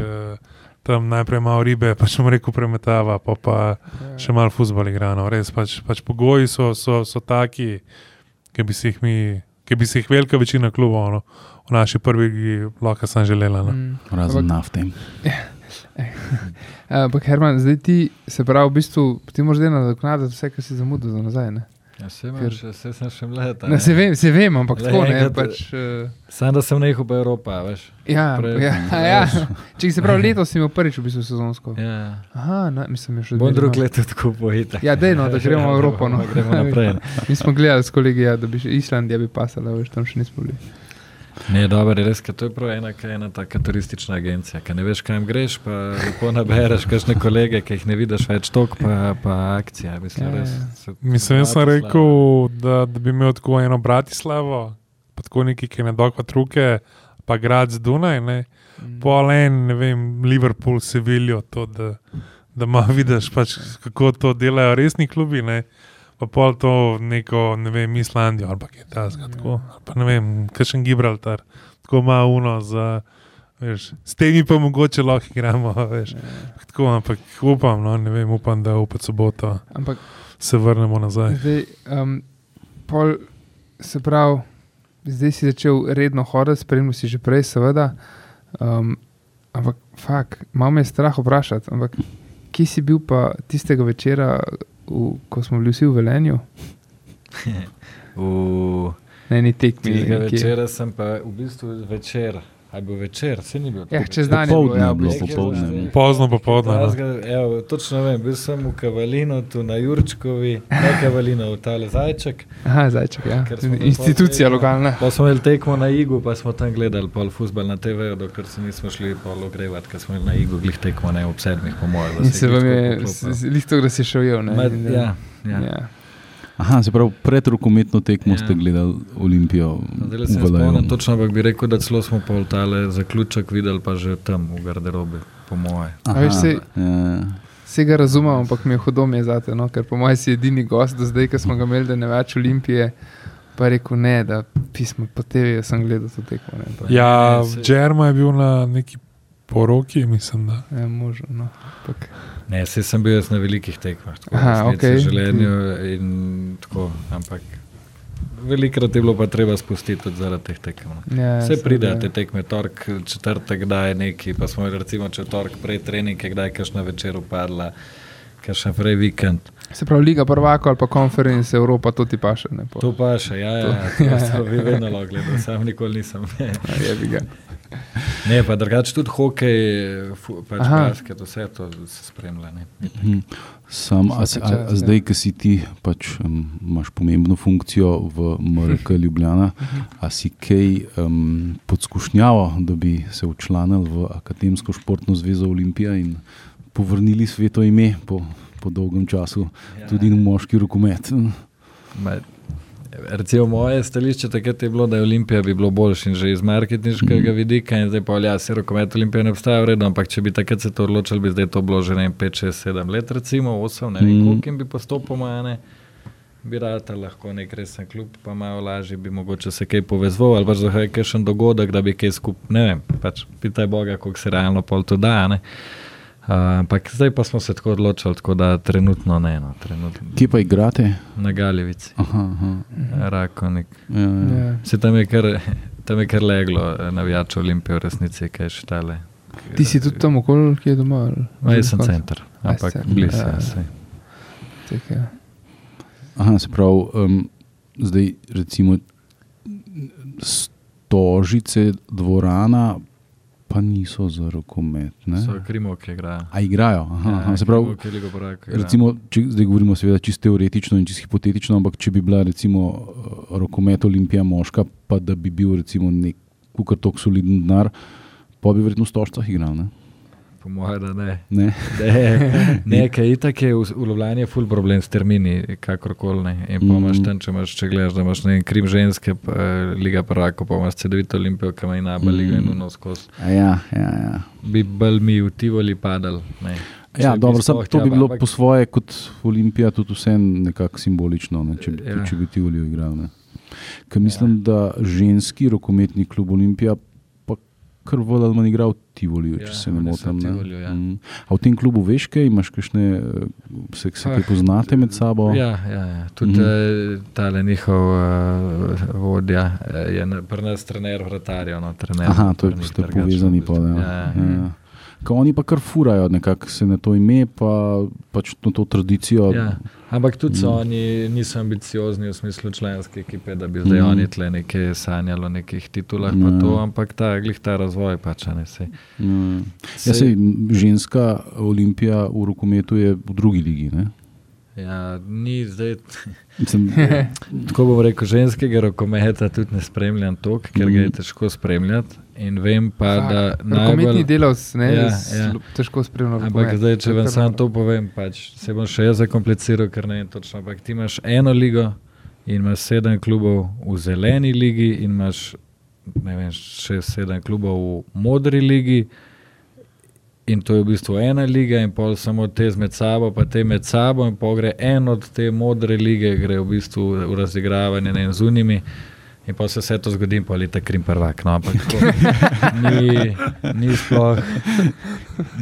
tam najprej malo ribe, pač mu reko premetava, pa pa ja. še malo fuzbol igrano. Res pač, pač pogoji so, so, so taki, ki bi si jih mi. Ki bi si jih velika večina klubov no, v naši prvi lahko sem želela. No. Mm. Razen nafte. Ampak, Herman, zdaj ti se pravi, v bistvu ti moraš delati nadoknaditi vse, kar si zamudil za nazaj. Ne? Ja, se vem, še, se sem še mlad. Ne, se vem, se vem, ampak Le, tako ne. Pač, uh... Sam da sem nehal po Evropi, veš. Ja, Pre, ja, ja. Če se pravi, letos si imel prvič v bistvu sezonsko. Ja. Aha, na, mislim, še Bom drug let tako pojita. Ja, dejno, da gremo v Evropo. No. gremo naprej. Mi smo gledali s kolegi, ja, da bi še Islandija bi pasala, veš, tam še nismo bili. Ne, dobro, res, to je prav ena, ena taka turistična agencija, ki ne veš, kam greš, pa lepo nabereš, kakšne kolege, ki jih ne vidiš več tok, pa, pa akcija. Mislim, ja, res, ja. se, mislim jaz sem rekel, da, da bi imel tako eno Bratislavo, pa tako neki, ki ne dokva truke, pa grad z Dunaj, ne, mm. pol en, ne vem, Liverpool, Sevilijo, to, da, da malo vidiš, pač, kako to delajo resni klubi, ne pa pol to neko, ne vem, Islandijo ali kaj takega. Pa ne vem, kakšen Gibraltar, tako malo uno za. Veš, s temi pa mogoče lahko igramo. Veš, tako, ampak upam, no, vem, upam, da v soboto ampak, se vrnemo nazaj. Zdaj, um, pol, se pravi, zdaj si začel redno hoditi, spremljal si že prej, seveda. Um, ampak, fakt, malo me je strah vprašati. Ampak, kje si bil pa tistega večera, v, ko smo bili vsi v Velenju? v eni tekmi. Tega večera sem pa v bistvu večer. Aj bil večer, se ni bil. Ja, čez dan je bilo, ja, bilo popoldne. Pozno popoldne. No. Točno vem, bil sem v Kavalinu, tu na Jurčkovi, ne Kavalinu, v Tale Zajček. Aha, Zajček, ja. Institucija lokalna. Pa smo imeli tekmo na Igu, pa smo tam gledali pol futbol na TV, dokler se nismo šli pol ogrevati, ker smo imeli na Igu glih tekmo ne ob sedmih, po mojem. In se vam je, lihto, da si šel ne? Ja, ja. ja. Aha, se pravi, pred rokometno tekmo ja. ste gledali Olimpijo. Zdaj se spomnim, točno ampak bi rekel, da celo smo pol tale zaključek videli, pa že tam v garderobi, po moje. Se, ja. se ga razumem, ampak mi je hudo mi je zate, no? ker po mojem si edini gost do zdaj, ki smo ga imeli, da ne več Olimpije. Pa rekel, ne, da pismo po TV sem gledal to tekmo. Ne, ja, Džerma je bil na neki poroki, mislim. Da. Ja, možno. No. Ne, se sem bil na velikih tekmah, tako da okay. želenju in tako, ampak velikrat je bilo pa treba spustiti tudi zaradi teh tekem. No. Ja, Vse pride, te tekme, tork, četrtek, kdaj je neki, pa smo recimo četrtek prej treninge, kdaj je kašna večer upadla, kašna prej vikend. Se pravi, Liga prvaka ali pa konference Evropa, to ti paše. Ne, to paše, ja, ja, to, ja, to, to bi vedno lahko gledal, sam nikoli nisem. Ja, je bi ga. Ne, pa drugače tudi hokej, pač basket, vse to se spremlja. Mhm. Sam, a, a, a zdaj, ki si ti, pač, um, imaš pomembno funkcijo v MRK Ljubljana, mhm. a si kaj um, podskušnjavo, da bi se učlanil v Akademsko športno zvezo Olimpija in povrnili sveto ime po, po dolgem času, ja. tudi v moški rokomet. Recimo, moje stališče takrat je bilo, da je Olimpija bi bilo boljši že iz marketinškega mm. vidika in zdaj pa ja, se rokomet Olimpije ne obstaja vredno, ampak če bi takrat se to odločili, bi zdaj to bilo že 5, 6, 7 let, recimo 8, ne vem, mm. koliko bi postopoma, ne, bi rata lahko nek resen klub, pa malo lažje bi mogoče se kaj povezval ali pa za kaj še en dogodek, da bi kaj skupaj, ne vem, pač pitaj Boga, koliko se realno pol to da, ne. Ampak zdaj pa smo se tako odločili, tako da trenutno ne. No, trenutno. Kje pa igrate? Na Galjevici. Aha, aha. Rakovnik. Ja, ja. Ja. Se tam je kar, tam je kar leglo, navijač Olimpije v resnici, kaj še tale. Ti si tudi tam okoli, kje je doma? Ma, jaz sem center, ampak blizu ja, se. Ja. Aha, se pravi, um, zdaj recimo stožice dvorana pa niso za rokomet. So krimo, ki igrajo. A igrajo. Aha, ja, aha, pravi, krimo, poraka, recimo, če, zdaj govorimo seveda čisto teoretično in čisto hipotetično, ampak če bi bila recimo eh, rokomet Olimpija moška, pa da bi bil recimo nek kukar tok soliden denar, pa bi verjetno v stožcah igral. Ne? Po mojem, da ne. Ne, ne, ne kaj itak je v Ljubljani je ful problem s termini, kakorkoli ne. In pa imaš tam, če imaš, če gledaš, da imaš ne krim ženske, pa, liga prvako, pa imaš CD-vito Olimpijo, ki ima ina, pa liga in unos kos. Ja, ja, ja. Bi bolj mi v Tivoli padal. Ne. Ja, dobro, sam, to bi bilo po svoje kot Olimpija tudi vse nekako simbolično, ne, če, ja. če bi Tivoli igral. Ker mislim, ja. da ženski rokometni klub Olimpija kar manj igral v Tivoli, če ja, se ne motim. Ja. Mm. A v tem klubu veš, kaj imaš, kakšne, se, se kaj poznate med sabo? Ja, ja, ja. tudi mm. ta njihov uh, vodja je pri nas trener vratarjev. No, trener, Aha, to je, ste povezani. Pa, ja. Ja, ja. Ja. Ko oni pa kar furajo, nekako se na to ime, pa pač na to tradicijo. Ja. Ampak tudi so mm. oni niso ambiciozni v smislu članske ekipe, da bi zdaj mm. oni tle nekaj sanjali o nekih titulah, mm. to, ampak ta, ta razvoj pač ne se. Mm. Ja, sej, ženska olimpija v rokometu je v drugi ligi. Ne? Ja, ni zdaj. Mislim, tako bom rekel, ženskega rokometa tudi ne spremljam toliko, ker ga je mhm. težko spremljati. In vem pa, ha, da najbolj... najbolj... delavc, ne, ja, ja. težko spremljati. Ampak zdaj, če vam samo to povem, pač, se bom še jaz zakompliciral, ker ne vem točno. Ampak ti imaš eno ligo in imaš sedem klubov v zeleni ligi in imaš vem, šest, sedem klubov v modri ligi. In to je v bistvu ena liga, in pol samo te med sabo, pa te med sabo, in pa gre en od te modre lige, gre v bistvu v razigravanje ne, z unimi. In pa se vse to zgodi, pa ali ta krim prvak. No, ampak tako, ni, ni sploh,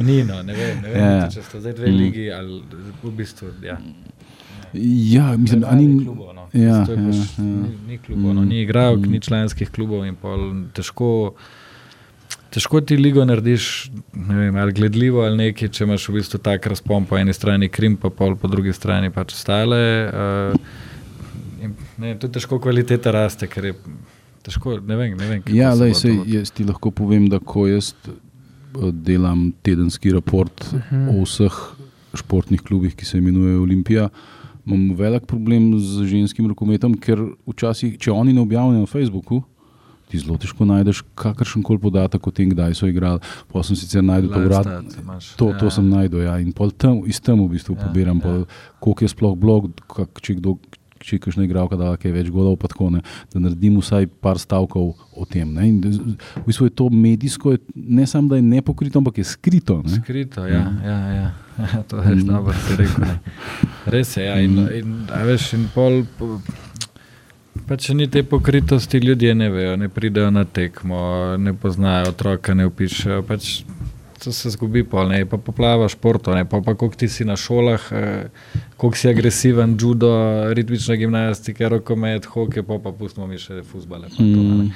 ni no, ne vem, ne vem yeah. Ja. če so zdaj dve mm. ligi ali v bistvu. Ja. Ja, mislim, da ni klubov. No. Ja, je ja, pač- ja. Ni, ni klubov, no. Mm. ni igralk, Mm. ni članskih klubov in pol težko. Težko ti ligo narediš, ne vem, ali gledljivo ali nekaj, če imaš v bistvu tak razpon po eni strani Krim, pa pol po drugi strani pač ostale. Uh, in, ne, vem, tudi težko kvaliteta raste, ker je težko, ne vem, ne vem Ja, lej, sej, to- jaz ti lahko povem, da ko jaz eh, delam tedenski raport Mhm. o vseh športnih klubih, ki se imenujejo Olimpija, imam velik problem z ženskim rokometom, ker včasih, če oni ne objavljajo na Facebooku, ti zelo težko najdeš kakršen koli podatek o tem, kdaj so igrali. Pa sem sicer najdel to stats imaš, To, ja. to sem najdel, ja. in tam, iz tam v bistvu Ja, ja, pobiram, ja. koliko je sploh blog, kak, če kdo. Če je kakšna igralka dala kaj več golov, pa tako ne, da naredim vsaj par stavkov o tem. Z- V bistvu je to medijsko, je, ne samo da je nepokrito, ampak je skrito. Ne. Skrito, ja, ja, ja. to je Mm. dobro, si rekel. Ne. Res je, ja. In, in, veš, in pol, po- pa če ni te pokritosti, ljudje ne vejo, ne pridejo na tekmo, ne poznajo otroka, ne upišejo. Pač, To se zgubi, pol, ne, pa poplava športov, ne, pa, pa koliko ti si na šolah, eh, koliko si agresiven, judo, ritmična gimnastika, rokomet, hokej, pa pa pustimo mi še fusbale. Mm.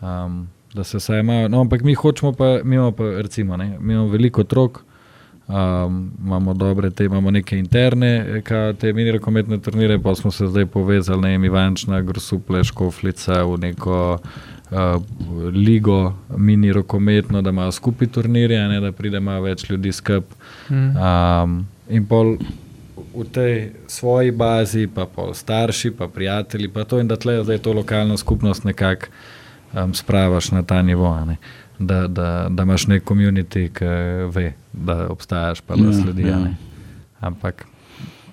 Um, da se vsaj imajo. No, ampak mi hočemo pa, mi imamo pa, recimo, ne, mi imamo veliko otrok, um, imamo dobre, te imamo neke interne, ka, te mini rokometne turnire, pa smo se zdaj povezali, ne vem, Ivančna, Grosuple, Škoflica v neko uh, ligo mini rokometno, da imajo skupaj turnirje, ne da pride malo več ljudi skup. Mhm. Um, in pol v tej svoji bazi, pa pol starši, pa prijatelji, pa to in da tle zdaj to lokalno skupnost nekako um, spravaš na ta nivo. ne. Da, da, da imaš nek komunity, ki ve, da obstajaš, pa da Ja, sledi. ja. Ja. Ampak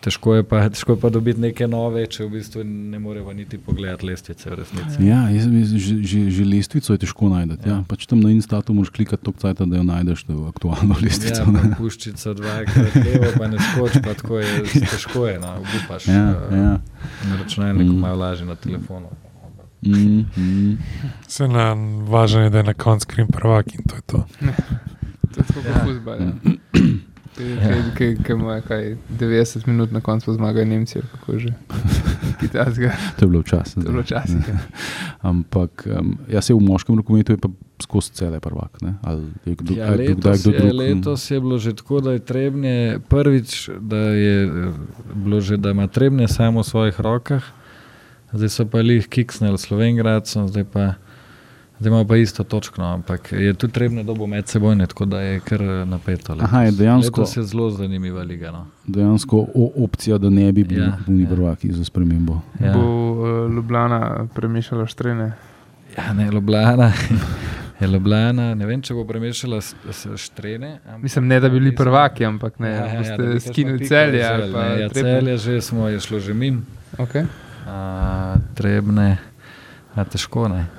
težko je, pa, težko je pa dobiti neke nove, če v bistvu ne moremo niti pogledati lestvice v resnici. Ja, jaz, jaz, že, že, že lestvico je težko najti. Ja. Ja. Pač tam na Instatu moraš klikati toliko cajt, da jo najdeš, da je aktualno lestvico. Ja, ne. puščica dvakrat levo, pa ne skoči, pa tako je težko je, no, upaš. Ja, eh, ja. Na računalniku Mm. malo lažje na telefonu. Mm, mm. Se na, važno je, da je na koncu krim prvak in to je to. To je tako kot Ja. fuzbal. Ja. Ja. Ki ima kaj 90 minut na koncu zmagajo Nemci, ali kako že. To je bilo včasih. To je bilo včasih. ja. Ampak um, ja, se v moškem rokometu je pa skozi cele prvak. Ne? Ali je kdo, Ja, ali je bil kdaj letos, kdo je, drug? letos je bilo že tako, da je trebnje prvič, da je eh, bilo že, da ima trebnje samo v svojih rokah, zdaj so pa jih kiksnili Slovengradcem, zdaj pa. Zdaj imamo pa isto točko, no, ampak je tu trebno dobo med seboj, tako da je kar napeto. letos. Aha, je dejansko- Letos je zelo zanimiva liga. No. Dejansko opcija, da ne bi bili Ja, ja, ja. prvaki za spremembo. Ja. Bo uh, Ljubljana premešala štrene. Ja, ne, Ljubljana. Je Ljubljana, ne vem, če bo premešala štrene. Mislim, ne da bi bili prvaki, ampak ne. Ja, ja, ja, piko celje. Ja, celje že smo, je šlo že min, Okay. A, trebne, a težko ne.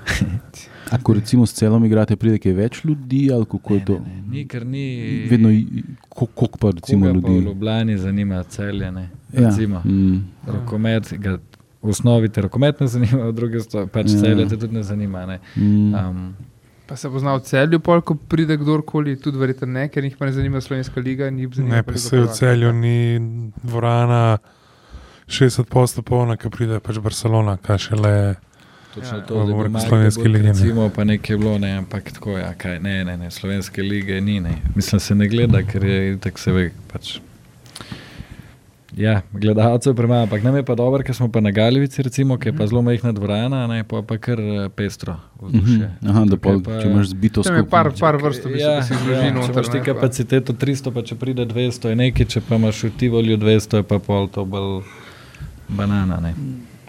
Ako recimo s celom igrate, pride kaj več ljudi, ali kako je to? ne, ne, Ni, ker ni. Vedno, koliko pa recimo koga pa v ljudi? Ljubljani zanima celje. Ne, Ja, recimo. mm, Rokomet, ga, v osnovi te rokomet ne zanima, v drugi sto, pač Ja. celje te tudi ne zanima. Ne. mm, Um, Pa se bo znal v celju, pol, ko pride kdorkoli, tudi verjetno ne, ker jih pa ne zanima slovenska liga. Ne, pa se v celju ni dvorana 60 posto polna, ki pride pač Barcelona, kaj šele. Točno Ja, to, da Govorim bo o slovenski ne. Recimo, pa nekaj je bilo, ne, ampak tako, ja, kaj, ne, ne, ne, slovenske lige ni, ne. Mislim, se ne gleda, ker je tako se ve, pač. Ja, gledalcev premalo, ampak nam je pa dobro, ker smo pa na Galivici, recimo, ki je pa zelo majhna dvorana, ne, pa pa kar eh, pestro vzdušje. mhm. Aha, da Tukaj pol, če imaš zbito skupaj. par, par vrst, bistvu, ja, da si zloži ja, če imaš ti pa- kapaciteto 300, pa če pride 200, je nekaj, če pa imaš v Tivolju 200, je pa pol to bolj banana. Ne.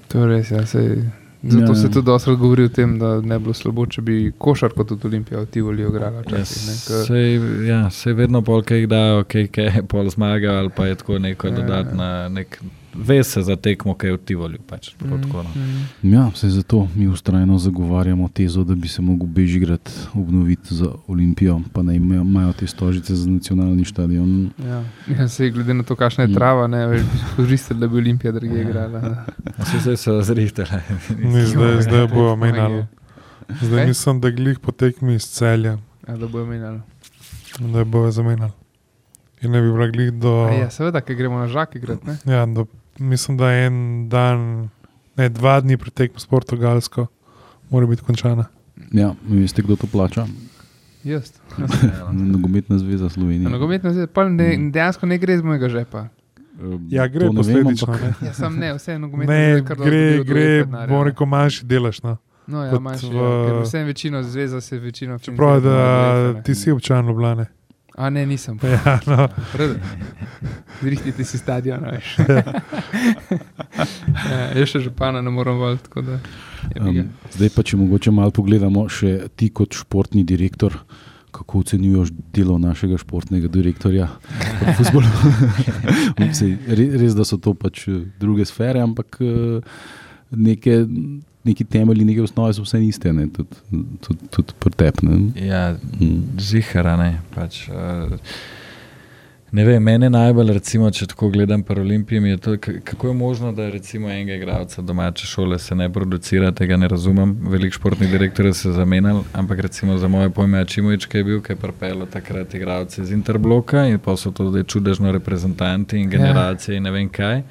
To je res, ja, sej, zato Ja, se ja. tudi dosti govori o tem, da ne bi bilo slabo, če bi košarko tudi Olimpija v Tivoli igrala. Ja, sej, ja, sej vedno pol, kaj jih dajo, kaj, kaj pol zmaga, ali pa je tako neko Ja, ja. dodatna, nek, ve se za tekmo, kaj je v Tivolju. Pač, Mm, tako, no. mm. Ja, se zato mi ustrajno zagovarjamo tezo, da bi se lahko Bežigrad obnoviti za Olimpijo, pa naj imajo- te stožice za nacionalni stadion. Ja, ja sej, glede na to, kakšna je trava, ne veš, koristili, da bi Olimpija druge Ja. igrala. A Saj zdaj so zrihtele. Ni zdaj, zdaj bojo menjali. Zdaj mislim, da glih potekmi iz celja, Ja, da bojo menjali. da bojo zamenjali. In ne bi bila glih do, A Ja, seveda, ker gremo na žak igrati. ne. ja, do mislim, da je en dan, ne dva dni pretekmo s Portugalsko, mora biti končana. Ja, veste, kdo to plača? Jaz. Nogometna zveza Slovenije. Nogometna zveza, pa ne, dejansko ne gre iz mojega žepa. Ja, gre posledično. Ne, ja, sam ne, vse nogometne ne zveze, kar gre, gre, denarja, bom ne. rekel, manjši delaš. No. No, ja, manjši, v- ja, ker vsem večino zveza se večino Čeprav da ti ne. si občan Ljubljane. A ne, nisem. Ja, no. Zrihtite si stadion, ja, jaz še župana ne morem voliti, je. Um, zdaj pa, če mogoče malo pogledamo, še ti kot športni direktor, kako ocenjuješ delo našega športnega direktorja res, da so to pač eh, druge sfere, ampak eh, neke, neki temelji, neke osnove so vse iste, ne? tudi tud, tud pretepne. Ja, Mm. zihara ne. Pač, uh, ne vem, mene najbolj, recimo, če tako gledam po Olimpiji, mi je to, kako je možno, da recimo enega igralca domače šole se ne producira, tega ne razumem. Veliko športnih direktorjev se je zamenjal, ampak recimo za moje pojme Čimovič, ki je bil, ki je pripeljal takrat igralce iz Interbloka in pa so to zdaj čudežno reprezentanti in generacije in ne vem kaj.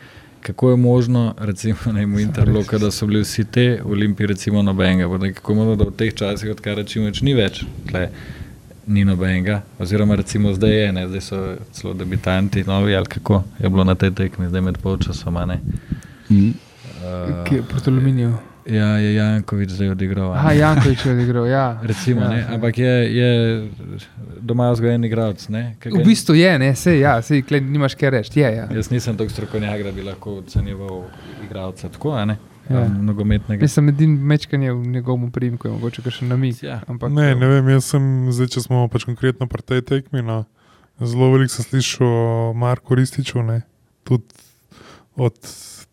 Kako je možno, recimo, ne, v Interbloku, da so bili vsi te, Olimpiji, recimo, nobenega. Kako je možno, da v teh časih, odkar rečemo, ni več, tle, ni nobenega, oziroma recimo zdaj je, ne, zdaj so celo debitanti, novi ali kako je bilo na tej tekmi, zdaj med polčasom. a ne. Mm. Uh, Ki je proti aluminiju. Ja, je Jankovič zdaj odigral. Aha, Jankovič je odigral, ja. Recimo, ja, ne, ampak je, je doma vzgojen igralec. V bistvu je, ne, sej, ja, sej, klej, nimaš kaj reči, je, ja. Jaz nisem tako strokovnjak, da bi lahko ocenjeval igralca tako, a ne? Ja. Um, nogometnega. Mislim, edin mečkanje v njegovem primku je mogoče še namig. Ja. Ampak, Ne, ne vem, jaz sem zdaj, če smo pač konkretno pri tej tekmi. No, zelo veliko sem slišal o Marku Rističu, ne, tudi od,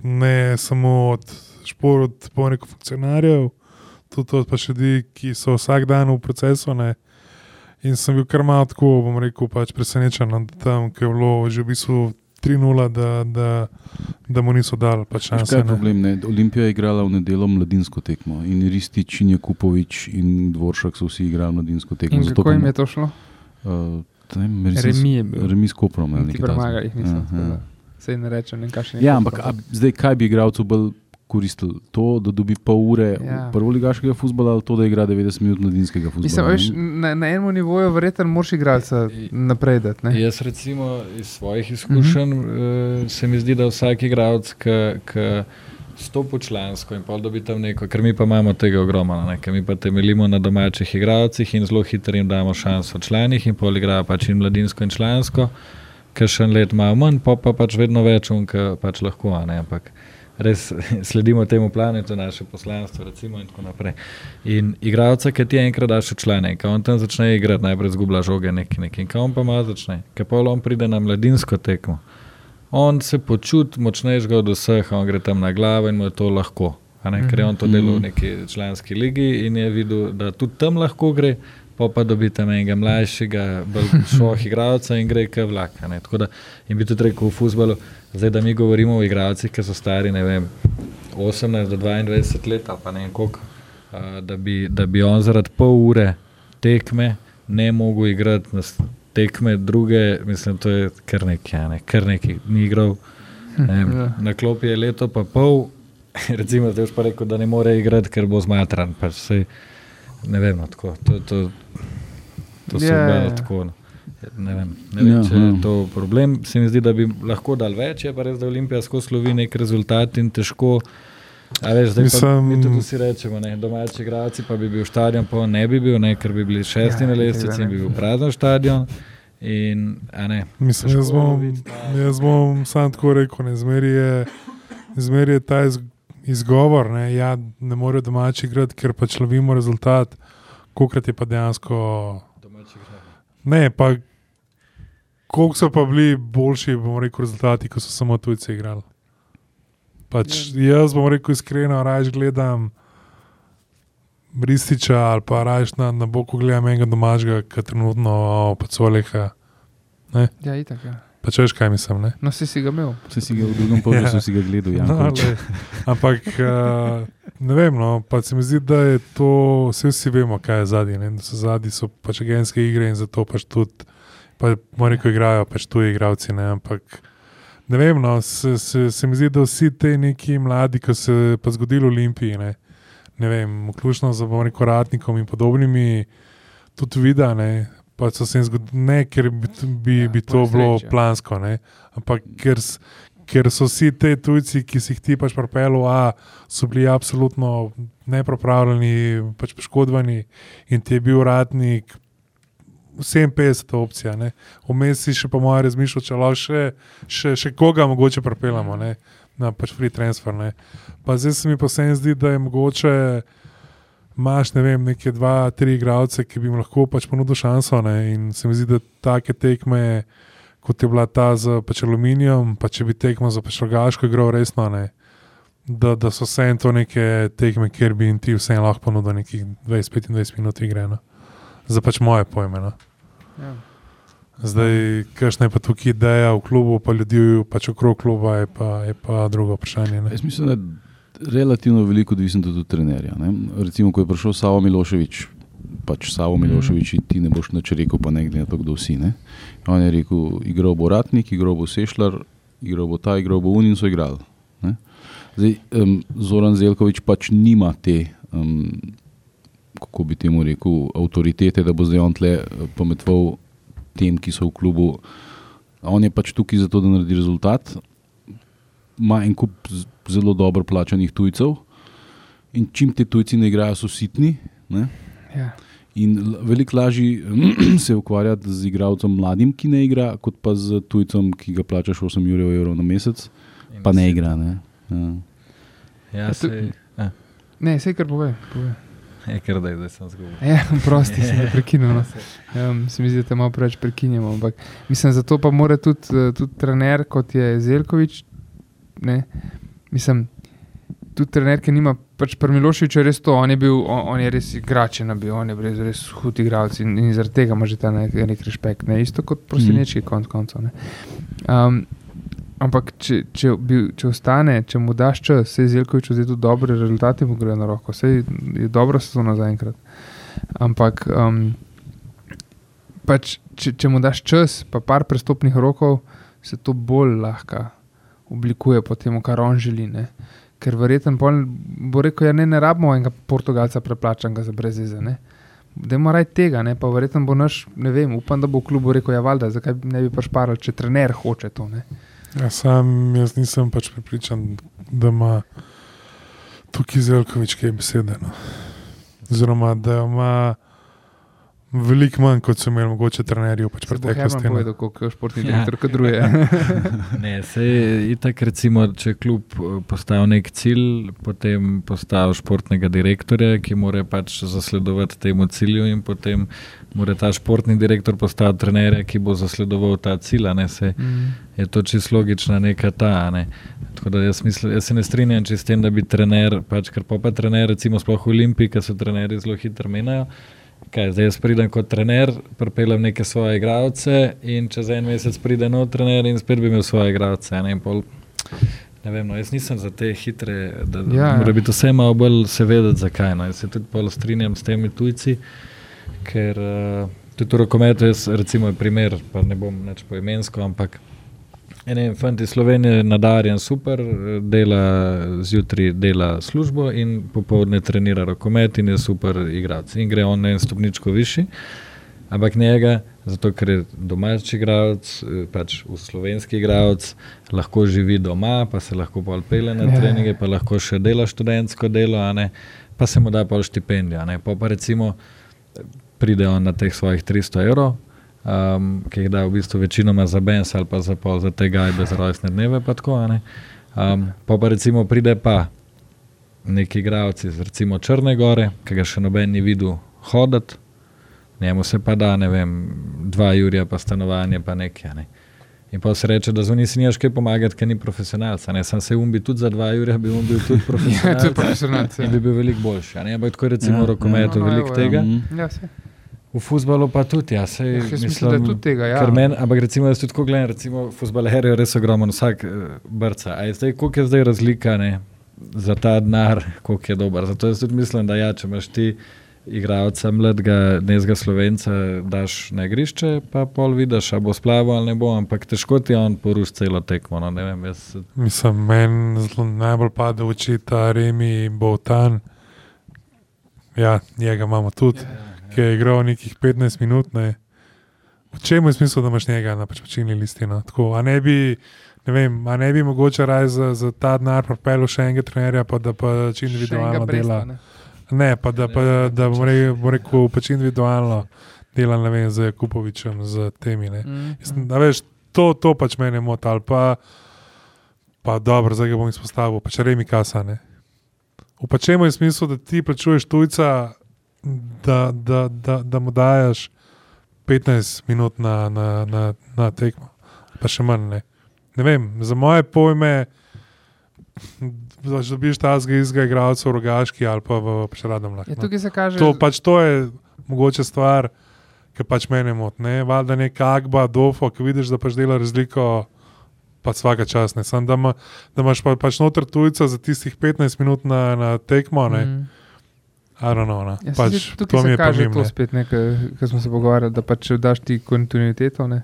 ne samo od šport, od funkcionarjev, tudi od pač ljudi, ki so vsak dan v procesu. Ne, in sem bil kar malo tako, bom rekel, pač presenečen nad tem, ker je bilo že v bistvu 3-0, da, da, da mu niso dali pač Veš, Kaj šanse. je problem? Ne? Olimpija je igrala v nedeljo mladinsko tekmo in Ristič, in Jakupovič in Dvoršak so vsi igrali mladinsko tekmo. In Zato kako jim je to šlo? Uh, Remi je bil. Remi s Koprom. ali Ti nekaj premagali, jih mislim. Da Sej ne rečem, ne kašem. Ja, ampak a, zdaj kaj bi igralcu bolj koristil? To, da dobi pol ure Ja. prvoligaškega futbola ali to, da igra 90 minut mladinskega Mislim, futbola? veš, na, na enem nivoju verjetno moraš igralca naprej dati. ne. Jaz, recimo, iz svojih izkušenj uh -huh. se mi zdi, da vsak igralec, ki stopi člansko in pa dobi tam neko, ker mi pa imamo tega ogromno, ne, ker mi pa temeljimo na domačih igralcih in zelo hitro jim damo šanso članih in pol igrajo pač in mladinsko in člansko, ker še en let malo manj, pa pa pač vedno več, ki pač lahko, a ne, ampak. Res sledimo temu je naše poslanstvo, recimo, in tako naprej. In igralca, ki ti enkrat daš v člane, ki on tam začne igrati, najprej zgublja žoge, nekaj, nekaj, in ko on pa malo začne, ker pa on pride na mladinsko tekmo, on se počuti močnejšega od vseh, on gre tam na glavo in mu je to lahko. Ne, ker je on to delal v neki članski ligi in je videl, da tudi tam lahko gre, pa pa dobi tam enega mlajšega, bolj šoh igralca in gre k vlak. a ne. Tako da in bi tudi rekel v futbalu, zdaj da mi govorimo o igralcih, ki so stari, ne vem, 18 do 22 let ali pa ne vem koliko, da bi, da bi on zaradi pol ure tekme ne mogel igrati na tekme druge, mislim, to je kar nekaj, ne, kar nekaj, ni igral. Ne, Ja. na klopi je leto pa pol, recimo, zdaj boš pa rekel, da ne more igrati, ker bo zmatran. Pač sej, ne vem, no, tako, to, to, to se obaja ja. tako. No. Ne vem, ne vem Ja, če je ja. to problem. Se mi zdi, da bi lahko dal več, je pa res, da Olimpija skozi slovi nek rezultat in težko. A veš, zdaj pa Mislim- mi tudi vsi rečemo, ne, domači igralci pa bi bil stadion, pa ne bi bil, ne, ker bi bili šesti Ja, na lestvici in bi bil prazen stadion. In, a ne, Mislim, jaz bom, na- jaz bom sam tako rekel, ne, zmeri je, zmeri je ta iz, izgovor, ne, ja, ne morejo domači igrati, ker pač lovimo rezultat, kolikrat je pa dejansko. domači igralci. Ne, pa koliko so pa bili boljši, bomo rekel, rezultati, ko so samo tujci igrali. Pač jaz bom rekel iskreno, raje gledam Brističa ali pa raje na, na boku gledam enega domačega, ki trenutno Oleha. Ja, itak. Ja. Pač veš, kaj mislim, ne? No, si si ga imel. Si si ga v drugem položaju, Ja. si ga gledal, No, Jankovič. lej. Ampak uh, ne vem, no, pa se mi zdi, da je to, vse vsi vemo, kaj je zadnji. Da so zadnji so pač agenske igre in zato pač tudi, pa moramo reči, igrajo pač tuji igravci. Ne, ampak ne vem, no, se, se, se mi zdi, da vsi ti neki mladi, ki se pa zgodili v Olimpiji, ne, ne vem, vključno z Bomarikoratnikom in podobnimi, tudi vida, ne, pa so se jim zgodili, ne ker bi, bi, Ja, bi to bilo ja. plansko, ne, ampak ker, s- ker so vsi ti tujci, ki si jih ti pač propelo, a so bili absolutno nepropravljeni, pač poškodovani in ti je bil uradnik. 57 opcija, vmes si še, po mojem, razmišljal, če lahko še, še, še koga mogoče pripeljamo ne, na pač free transfer. Ne. Pa zdaj se mi pa vsem zdi, da je mogoče, imaš ne vem, neke dva, tri igralce, ki bi jim lahko pač ponudil šanso. Ne, in se mi zdi, da take tekme, kot je bila ta z pač aluminijom, pa če bi tekmo za pač rogaško igro resno, ne, da, da so vse to neke tekme, kjer bi jim ti vse lahko ponudil nekih 20-25 minut igre. No. Za pač moje pojme. No. Ja. Zdaj, kakšna je pa tukaj ideja v klubu, pa ljudi pač okrog kluba, je pa, je pa drugo vprašanje. Ne? Jaz mislim, da relativno veliko odvisno tudi od trenerja. Ne? Recimo, ko je prišel Savo Miloševič, pač Savo Miloševič, in ti ne boš nič rekel, pa ne glede na to, kdo si. Ne? On je rekel, igral bo Ratnik, igral bo Sešljar, igral bo ta, igral bo Unin, so igrali. ne. Zdaj, um, Zoran Zelkovič pač nima te, um, kako bi temu rekel, avtoritete, da bo zdaj on tle eh, pometoval tem, ki so v klubu. On je pač tukaj zato, da naredi rezultat. Ima en kup zelo dobro plačanih tujcev, in čim ti tujci ne igrajo, so sitni. Ne? Ja. In veliko lažje se ukvarjati z igralcem mladim, ki ne igra, kot pa z tujcem, ki ga plačaš 8 jurjev evrov na mesec, pa ne igra. Ne? Ja. Ja, tu- se, a, Ne, vse kar pove. pove. je kar da je zdaj sem zgubil. Ja, prosti, sem te prekinil. Um, se mi zdi, da te malo preveč prekinjamo. Ampak mislim, zato pa mora tudi, eh, tudi trener, kot je Zelkovič. Ne, mislim, tudi trener, ki nima, pač pri Miloševiču je res to, on je bil, on, on je res igrač, na bil, on je bil res, res hud igralec in, in zaradi tega ima že ta nek, nek respekt. Ne, isto kot prosilnički, mm. konc koncev. ne. Um, ampak če, če, bi, če ostane, če mu daš čas, se je Zelkovič zdaj tudi dobre rezultate, mu gre na roko, vse je dobra sezona zaenkrat. Ampak um, pač, če, če mu daš čas, pa par prestopnih rokov, se to bolj lahko oblikuje po tem, kar on želi. Ne? Ker verjetno bo rekel, da ja, ne, ne rabimo enega Portugalca preplačanega za brezveze. Da ima raj tega, ne? pa verjetno bo naš, ne vem, upam, da bo v klubu rekel, ja, valjda, zakaj ne bi pač paral, če trener hoče to. Ne? Ja, sam jaz nisem pač pripričan, da ima tukaj Zelkovič kaj besede. No. Oziroma, da ima veliko manj, kot so imeli mogoče trenerji v pač preteklosti. no. povedal, koliko športni Ja. direktor kadruje. Ne, se je itak, recimo, če klub eh, postavi nek cilj, potem postavi športnega direktorja, ki mora pač zasledovati temu cilju, in potem mora ta športni direktor postaviti trenerja, ki bo zasledoval ta cilj. a Ne, se, Mm. je to čisto logična neka ta. a Ne. Tako da jaz, mislim, jaz se ne strinjam s tem, da bi trener, pač ker pa pa trener, recimo sploh v Olimpiji, ki so trenerji zelo hitro menjajo. Kaj, zdaj jaz pridem kot trener, pripeljem neke svoje igralce in čez en mesec pride nov trener in spet bi imel svoje igralce. Ne, pol, ne vem, no, jaz nisem za te hitre, da Ja, mora biti vse malo bolj se vedeti, zakaj. No. Jaz se tudi pol strinjam s temi tujci, ker uh, tudi v rokometu, jaz recimo je primer, pa ne bom več poimensko, ampak En fant iz Slovenije je nadarjen super, dela zjutraj dela službo in popoldne trenira rokomet in je super igralec. In gre on na en stopničko višji, ampak njega, zato ker je domači igralec, eh, pač slovenski igralec, lahko živi doma, pa se lahko pol pele na Ja. treninge, pa lahko še dela študentsko delo, ne, pa se mu da pol štipendija. a ne. Po pa recimo pride on na teh svojih 300 evrov, um, ki jih da v bistvu večinoma za Benz ali pa za pol za te gajbe za rojstne dneve. Pa, tako, um, pa pa recimo pride pa neki igralci iz recimo Črne Gore, ki ga še noben ni videl hoditi, njemu se pa da, ne vem, dva jurja pa stanovanje pa nekaj. Ne. In pa se reče, da zunaj si nimaš kaj pomagati, ker ni profesionalca. Ne, sam se umbi tudi za dva jurja, bi um bil tudi Ja, to je profesionalec. profesionalc. In bi bil veliko boljši. Ampak tako recimo Ja, v rokometu ja. No, no, veliko evo, tega. Ja, saj. V futbalu pa tudi, ja, sej, Ja, jaz mislim, da je tudi tega, ja. Ker men, ampak recimo, jaz tudi tako gledam, recimo, futbaler je res ogromen, vsak uh, brca. A je zdaj, koliko je zdaj razlika ne, za ta denar, koliko je dober. Zato jaz tudi mislim, da ja, če imaš ti igralca, mladega, nezga slovenca, daš na igrišče, pa pol vidiš, a bo splaval ali ne bo, ampak težko ti on poruš celo tekmo. No, vem, jaz... Mislim, meni najbolj pade v oči ta Remi Bowtan. Ja, njega imamo tudi, ja, ja, ja. Ki je igral nekih 15 minut. Ne. V čem je smisel, da imaš njega na počini listi? No? Tako, a ne bi. Ne vem, a ne bi mogoče raje za, za ta denar propel še enega trenerja, pa da pač individualno dela. Ne? Ne, pa da, pa, da bom rekel, pač individualno delam vem, z Kupovičem, z temi. Mm, mm. Veš, to, to pač meni moti, ali pa, pa dobro, zdaj ga bom izpostavil, pač remi kasa. Ne. V pa čemu je smisel, da ti plačuješ tujca, da, da, da, da mu dajes 15 minut na, na, na, na tekmo, pa še manj. Ne. ne vem, za moje pojme da dobiš ta zgolj igralca v rogaški ali pa v Pešradom. Ja, tukaj se kaže. To, pač, to je mogoče stvar, ki pač meni moti. Ne? Valjda neka agba, dofo, ki vidiš, da pač dela razliko. Pa vsaka čas, ne samo da, ma, da imaš pa, pač noter tujca za tistih 15 minut na, na tekmo. Mm. Know, ja, pač, to mi je kaže to spet kar smo se pogovarjali, da pač daš ti kontinuiteto, ne?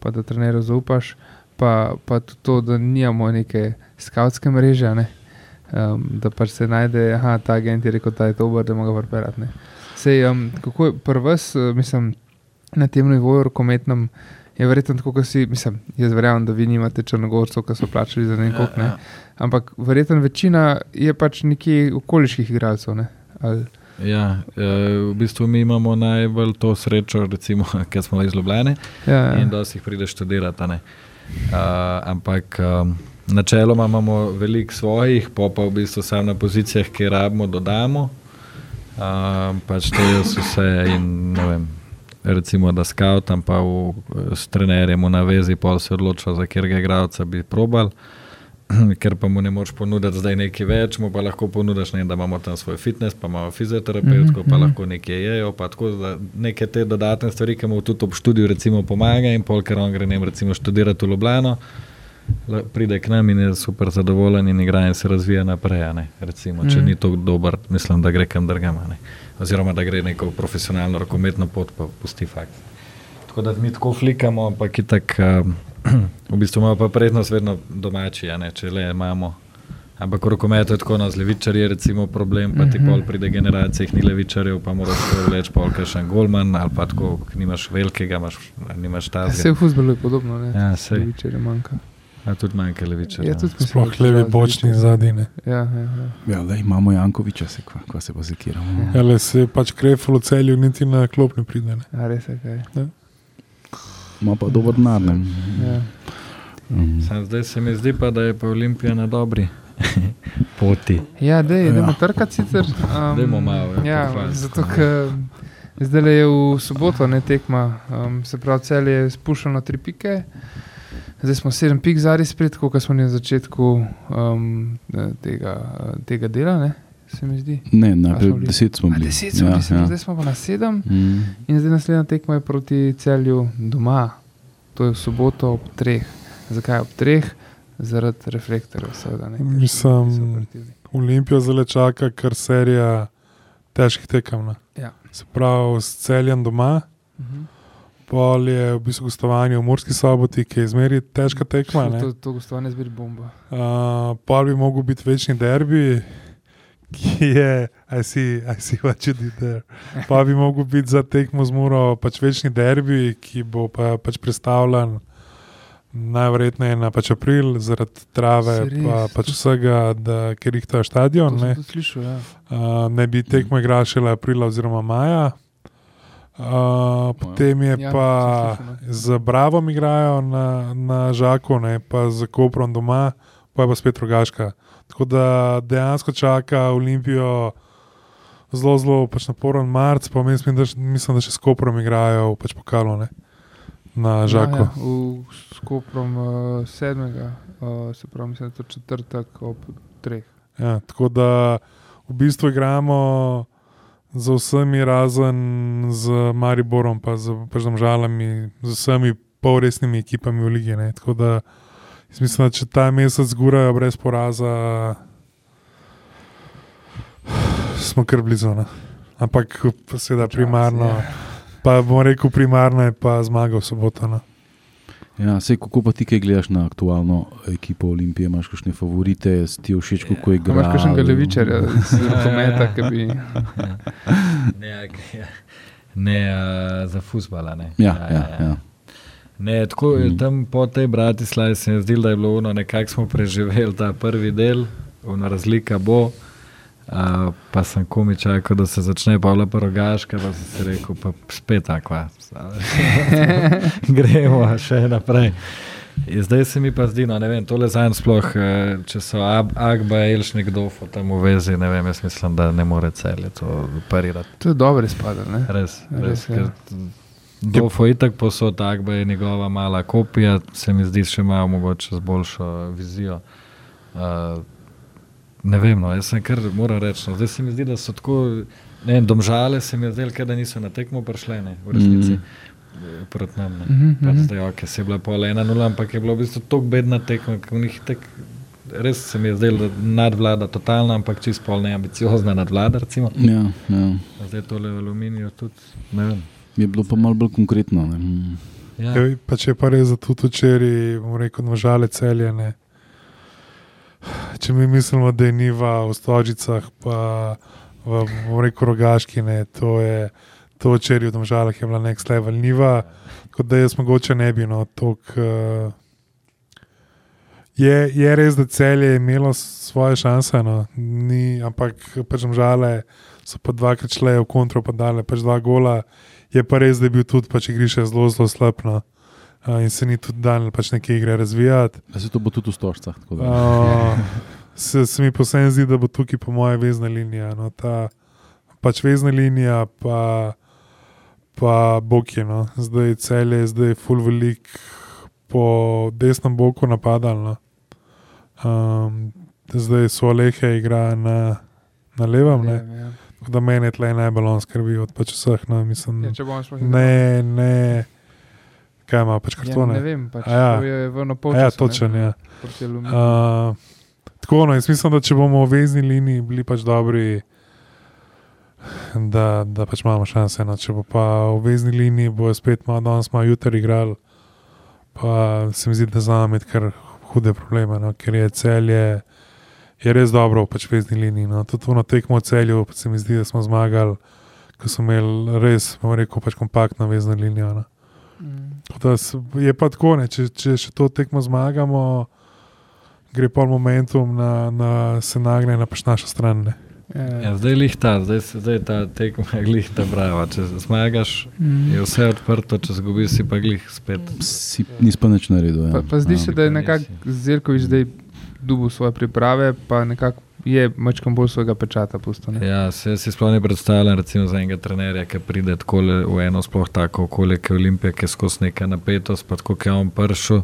pa da trenerju zaupaš, pa, pa tudi to, da nimamo neke skavtske mreže. Ne? um, da pač se najde, da ta agent je rekel, da je to dobro, da lahko vrperate. Sej, um, kako je prvs, uh, mislim, na tem nivoju, rokometnem, je verjetno tako, kot si, mislim, jaz verjamem, da vi nimate črnogorcev, ki so plačali za nekaj, ja, ja. ampak verjetno večina je pač nekje okoliških igralcev. Ja, e, v bistvu mi imamo najbolj to srečo, recimo, ker smo iz Ljubljana ja, ja. in da si jih prideš študirati. Uh, ampak um, Načeloma imamo veliko svojih, pa pa v bistvu samo na pozicijah, ki rabimo, dodamo. Uh, pač to je vse. In, vem, recimo, da skautam, pa v, s trenerjem na vezi, pa se odloča, za katerega igralca bi probal. Ker pa mu ne moreš ponuditi zdaj nekaj več, mu pa lahko ponudiš, ne, da imamo tam svoj fitness, pa imamo fizioterapeutko, mm -hmm. pa mhm. lahko nekaj jejo. Nekaj te dodatne stvari, ki mu tudi ob študiju pomagajo, in pol, ker on gre ne, recimo, študirati v Ljubljano pride k nam in je super zadovoljen in igra in se razvija naprej. Recimo, če mm. ni to dober, mislim, da gre kam drugam. Oziroma, da gre neko profesionalno rokometno pot, pa pusti fakt. Tako da mi tako flikamo, ampak itak, v bistvu imamo pa prednost vedno domači, če le imamo. Ampak rokomet je tako na zlevičarje, recimo problem, pa ti mm -hmm. pol pride generacija, jih ni levičarjev, pa moraš reči, pol kaj še en golman, ali pa tako, nimaš velikega, imaš, nimaš ta. Ja, se v futbolu je podobno, ne? Ja, se. Levičarje manjka. A tudi manjka leviča. Ja, tudi Sploh levi bočni zadnji. Ja, ja, ja. ja da imamo Jankoviča, se kva, kva se pa zakiramo. Ja, le se pač krefalo celju, niti na klop ne pride. Ne. A res je kaj. Ja. Ma pa dober denar. Ja. Um. Zdaj se mi zdi pa, da je pa Olimpija na dobri. Poti. Ja, da je ja. trkati sicer. Um, Dajmo malo. Ja, ja zato, ker zdaj je v soboto ne tekma, um, se pravi, cel je spuščeno tri pike. Zdaj smo sedem pik zadnji spred, kot smo na začetku um, tega, tega dela. Ne? Se mi zdi. Ne, na deset smo bili. Deset smo ja, bili, ja. zdaj smo pa na sedem. Mm. In zdaj naslednja tekma je proti celju doma, to je v soboto ob treh. Zakaj ob treh? Zaradi reflektorjev, seveda. Mislim, Olimpija zelo čaka, ker serija težkih tekem. No. Ja. Se pravi, s celjem doma. Mm -hmm pol je v bistvu gostovanje v Murski soboti, ki je izmeri težka tekma. To, to gostovanje je zbir bomba. Uh, pol bi mogel biti večni derbi, ki je, aj si, aj si pač tudi der. Pa bi mogel biti za tekmo z Muro pač večni derbi, ki bo pa, pač predstavljen. Najverjetneje na pač april, zaradi trave, pa pač vsega, da, ker jih ta stadion. Ne, slišal, ja. uh, ne bi tekmo igrali šele aprila oziroma maja. Uh, potem je ja, pa z Bravo igrajo na, na Žaku, ne, pa z Koprom doma, pa je pa spet rogaška. Tako da dejansko čaka Olimpijo zelo, zelo pač naporen marc, pa mislim, da, mislim, da še s Koprom igrajo pač pokalo ne, na Žaku. Ja, ja, s Koprom uh, sedmega, uh, se pravi, mislim, da je to četrtek ob treh. Ja, tako da v bistvu igramo z vsemi, razen z Mariborom, pa z Žalami, z vsemi polresnimi ekipami v Ligi. Ne. Tako da mislim, da če ta mesec zgurajo brez poraza, smo kar blizu. Ne. Ampak seveda primarno, pa bomo rekel, primarno je pa zmaga v soboto. No. Ja, sej, kako pa ti, kaj gledaš na aktualno ekipo Olimpije, imaš kakšne favorite, ti všeč, kako je igra? Imaš kakšnega levičarja, kometa, ki bi. ne, ja. ne uh, za fusbala. Ne. Ja, ja, ja, ja. Ne, tako, mm. Tam po tej Bratislavi se je zdelo, da je bilo ono, nekako smo preživeli ta prvi del, ona razlika bo. Uh, pa sem komi čakal, da se začne Pavla Parogaška, pa sem si rekel, pa spet tako. Gremo še naprej. In zdaj se mi pa zdi, no, ne vem, tole za en sploh, eh, če so Agba, Elš nekdo tam v vezi, ne vem, jaz mislim, da ne more celje to parirati. To je dobro izpadlo, ne? Res, res. res ja. Dofo je tako posod, Agba je njegova mala kopija, se mi zdi še malo mogoče z boljšo vizijo. Uh, Ne vem, no, jaz sem kar moram reči. No. Zdaj se mi zdi, da so tako, ne vem, domžale se mi je zdelo, da niso na tekmo prišle, ne, v resnici. Mm -hmm. Proti nam. Mm -hmm. Zdaj, ok, se je bila pol ena nula, ampak je bilo v bistvu tako bedna tekma, kot v njih tek. Res se mi je zdelo, da je nadvlada totalna, ampak čist pol neambiciozna nadvlada. Ja, ja. Zdaj tole v aluminiju tudi, ne vem. Je bilo pa malo bolj konkretno. Ja. Ja, pa če pa res za to včeraj, bomo rekel, nožale celjene če mi mislimo, da je niva v Stožicah, pa v, reku Rogaški, ne, to je to, če je v Domžalah je bila nek slevel niva, kot da jaz mogoče ne bi. No, tok, uh, je, je res, da cel je imelo svoje šanse, no, ni, ampak pač Domžale so pa dvakrat šle v kontro, pa dale pač dva gola. Je pa res, da je bil tudi pač igrišče zelo, zelo slabno in se ni tudi dan pač neke igre razvijati. Da se to bo tudi v stožcah. Se, se mi posebej zdi, da bo tukaj po moje vezna linija. No, ta pač vezna linija, pa, pa Bokje. No. Zdaj cel je, zdaj je full velik po desnem boku napadalno. Um, zdaj so Alehe igra na, na levem. Ja, ja. Da meni je tle najbolj on skrbi od pač vseh. No, mislim, ja, ne, ne kaj ima pač kartone. Ja, ne vem, pač ja. je v napolju. Ja, točen je. Ja. Uh, tako, no, jaz mislim, da če bomo v vezni liniji bili pač dobri, da, da pač imamo šanse. No. Če bo pa v vezni liniji, bo spet malo danes, malo jutri igral, pa se mi zdi, da za nami je kar hude probleme, no, ker je celje. Je res dobro pač v vezni liniji. No. Tudi na tekmo celju, se mi zdi, da smo zmagali, ko smo imeli res, bomo rekel, pač kompaktno vezno linijo. No. Mm. Je pa tako, ne, če, če še to tekmo zmagamo, gre pa momentum na, na se nagne na pač našo stran. Ne. Ja, ja, zdaj je lihta, zdaj, zdaj je ta tekma, je lihta, brava. Če zmagaš, mm. je vse odprto, če zgubiš, si pa glih spet. Si, nis pa nič naredil. Ja. Pa, pa zdi no. se, da je nekako Zelkovič zdaj dubu svoje priprave, pa nekako je mačkam bolj svojega pečata pusto. Ja, se, si sploh ne predstavljam, recimo za enega trenerja, ki pride v eno sploh tako okolje, ki je Olimpija, ki je skozi neka napetost, pa tako je on pršel.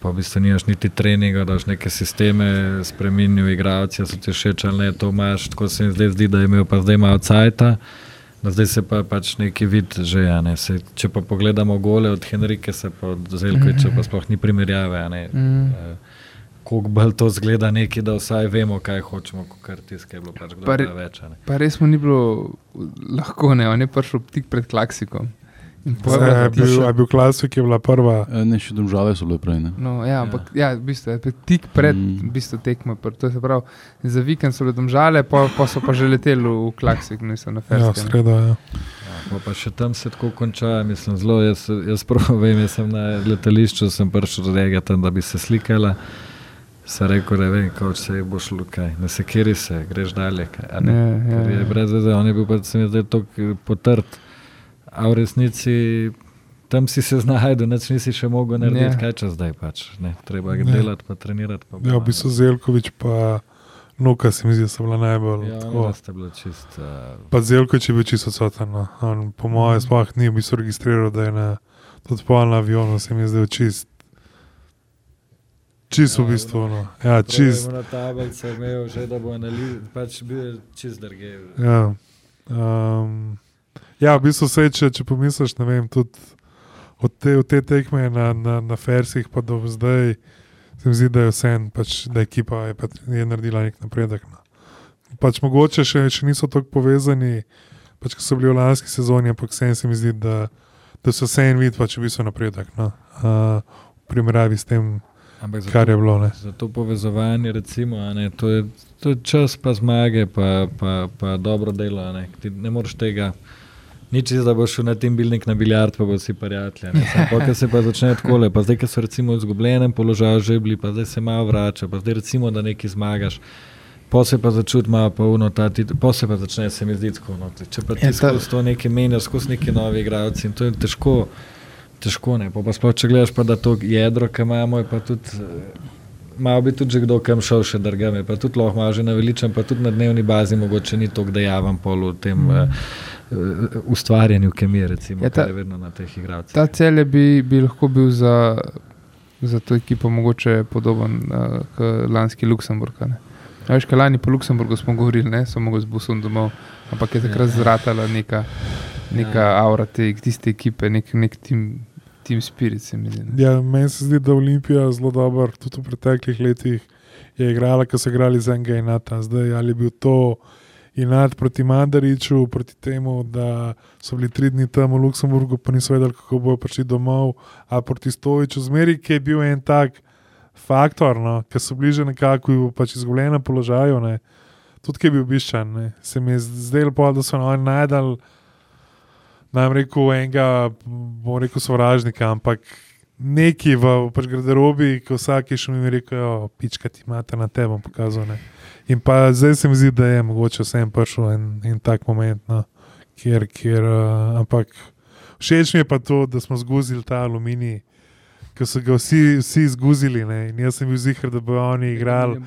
Pa v bistvu nimaš niti treninga, da imaš neke sisteme, spremenijo igralce, so ti všeč ali ne, to imaš. Tako se mi zdaj zdi, da je imel pa zdaj malo cajta, da zdaj se pa pač neki vid že ja. Ne. Se, če pa pogledamo gole od Henrike, se pa od Zelkoviča, pa sploh ni primerjave. Mm kako bolj to zgleda, neki, da vsaj vemo, kaj hočemo, kar tiskaj je bilo pač pa re, več. Pa res mu ni bilo lahko, ne, on je prišel tik pred klaksikom. Zdaj, je, bil, je bil klasik, ki je bila prva. E, ne, še domžale so bile prej. No, ja, ampak ja. Ja, v bistvu, tik pred mm. bistvu, tekmo. Prav, za vikend so bile domžale, pa, pa so pa že leteli v klaksik, niso na festu. Ja, sredo, ja. Ja, pa še tam se tako konča, mislim, zelo. Jaz, jaz prav vem, jaz sem na letališču, sem prišel do tega, da bi se slikala. Se reko, da vem, kako se bo šlo, kaj. ne se kiri se, greš dalje. Ne, ja, ja, je brez veze, on je bil pa se mi zdaj tako potrt. A v resnici tam si se znašel, da nisi še mogel narediti, ja. kaj čas zdaj pač. Ne, treba je delati, pa trenirati. Pa ja, v bistvu Zelkovič pa Nuka se mi zdi, da so bila najbolj. Ja, tako. ste bila čist. Uh... Pa Zelkovič je bil čisto odsoten. No. Po mojem, sploh ni v bistvu registriral, da je na, tudi po avionu se mi zdi čist. Čisto v bistvu. No. Ja, čist. Na tablici je imel že, da bo analiz, pač bil čist drge. Ja. Um, ja, v bistvu se, če, če pomisliš, ne vem, tudi od te, od te tekme na, na, na Fersih pa do zdaj, se mi zdi, da je vse en, pač, da je ekipa je, je naredila nek napredek. No. Pač mogoče še, še niso tako povezani pač, so bili v lanski sezoni, ampak vse se mi zdi, da, da so vse en vid, pač v bistvu napredek. No. Uh, v primerjavi s tem, zato, kar je bilo. Ne. Za to povezovanje, recimo, ne, to, je, to je čas, pa zmage, pa, pa, pa dobro delo. Ne, ne moreš tega. Nič, da boš šel na tem bilnik na biljard, pa bo si prijatelj. Pokaj se pa začne tako pa zdaj, ki so recimo v izgubljenem položaju že bili, pa zdaj se malo vrača, pa zdaj recimo, da nekaj zmagaš. Po se pa začuti malo polno, po se pa začne se mi zdi tako. No, če pa ti ja, skozi to nekaj menjaš, skozi neki novi igralci in to je težko, težko ne. Pa, pa sploh, če gledaš pa da to jedro, ki imamo, je pa tudi. Malo bi tudi kdo kam šel še drgame, pa tudi lahko malo že naveličam, pa tudi na dnevni bazi mogoče ni to, da javam pol v tem. Mm. Uh, ustvarjanju kemije, recimo, ja, ta, je vedno na teh igralcih. Ta cel bi, bi lahko bil za, za to ekipo mogoče podoben uh, kot lanski Luksemburg. Veš, kaj lani po Luksemburgu smo govorili, ne samo z busom domov, ampak je takrat ja, zratala neka, neka ja. aura te tiste ekipe, nek, nek tim. Team Spirit se mi zdi. Ja, meni se zdi, da je Olimpija zelo dobra, tudi v preteklih letih je igrala, ko so igrali za enega in ta zdaj. Ali je bil to in nad proti Mandariču, proti temu, da so bili tri dni tam v Luksemburgu, pa niso vedeli, kako bojo prišli domov, a proti Stoviču, zmeri, ki je bil en tak faktor, no, ki so bliže nekako pač izgubljenem položaju, ne. tudi ki je bil biščan. Ne. Se mi je zdelo, da so oni najdal, nam rekel, enega, bom rekel, sovražnika, ampak. Neki v pač garderobi, ki vsak je šel in rekel: Pička ti imate na tebi, pokazal. In pa zdaj se mi zdi, da je mogoče vsem prišel en, en tak moment, no, kjer, kjer uh, ampak všeč mi je pa to, da smo zguzili ta aluminij, ki so ga vsi, vsi zguzili. Ne? In jaz sem bil zihar, da bodo oni igrali,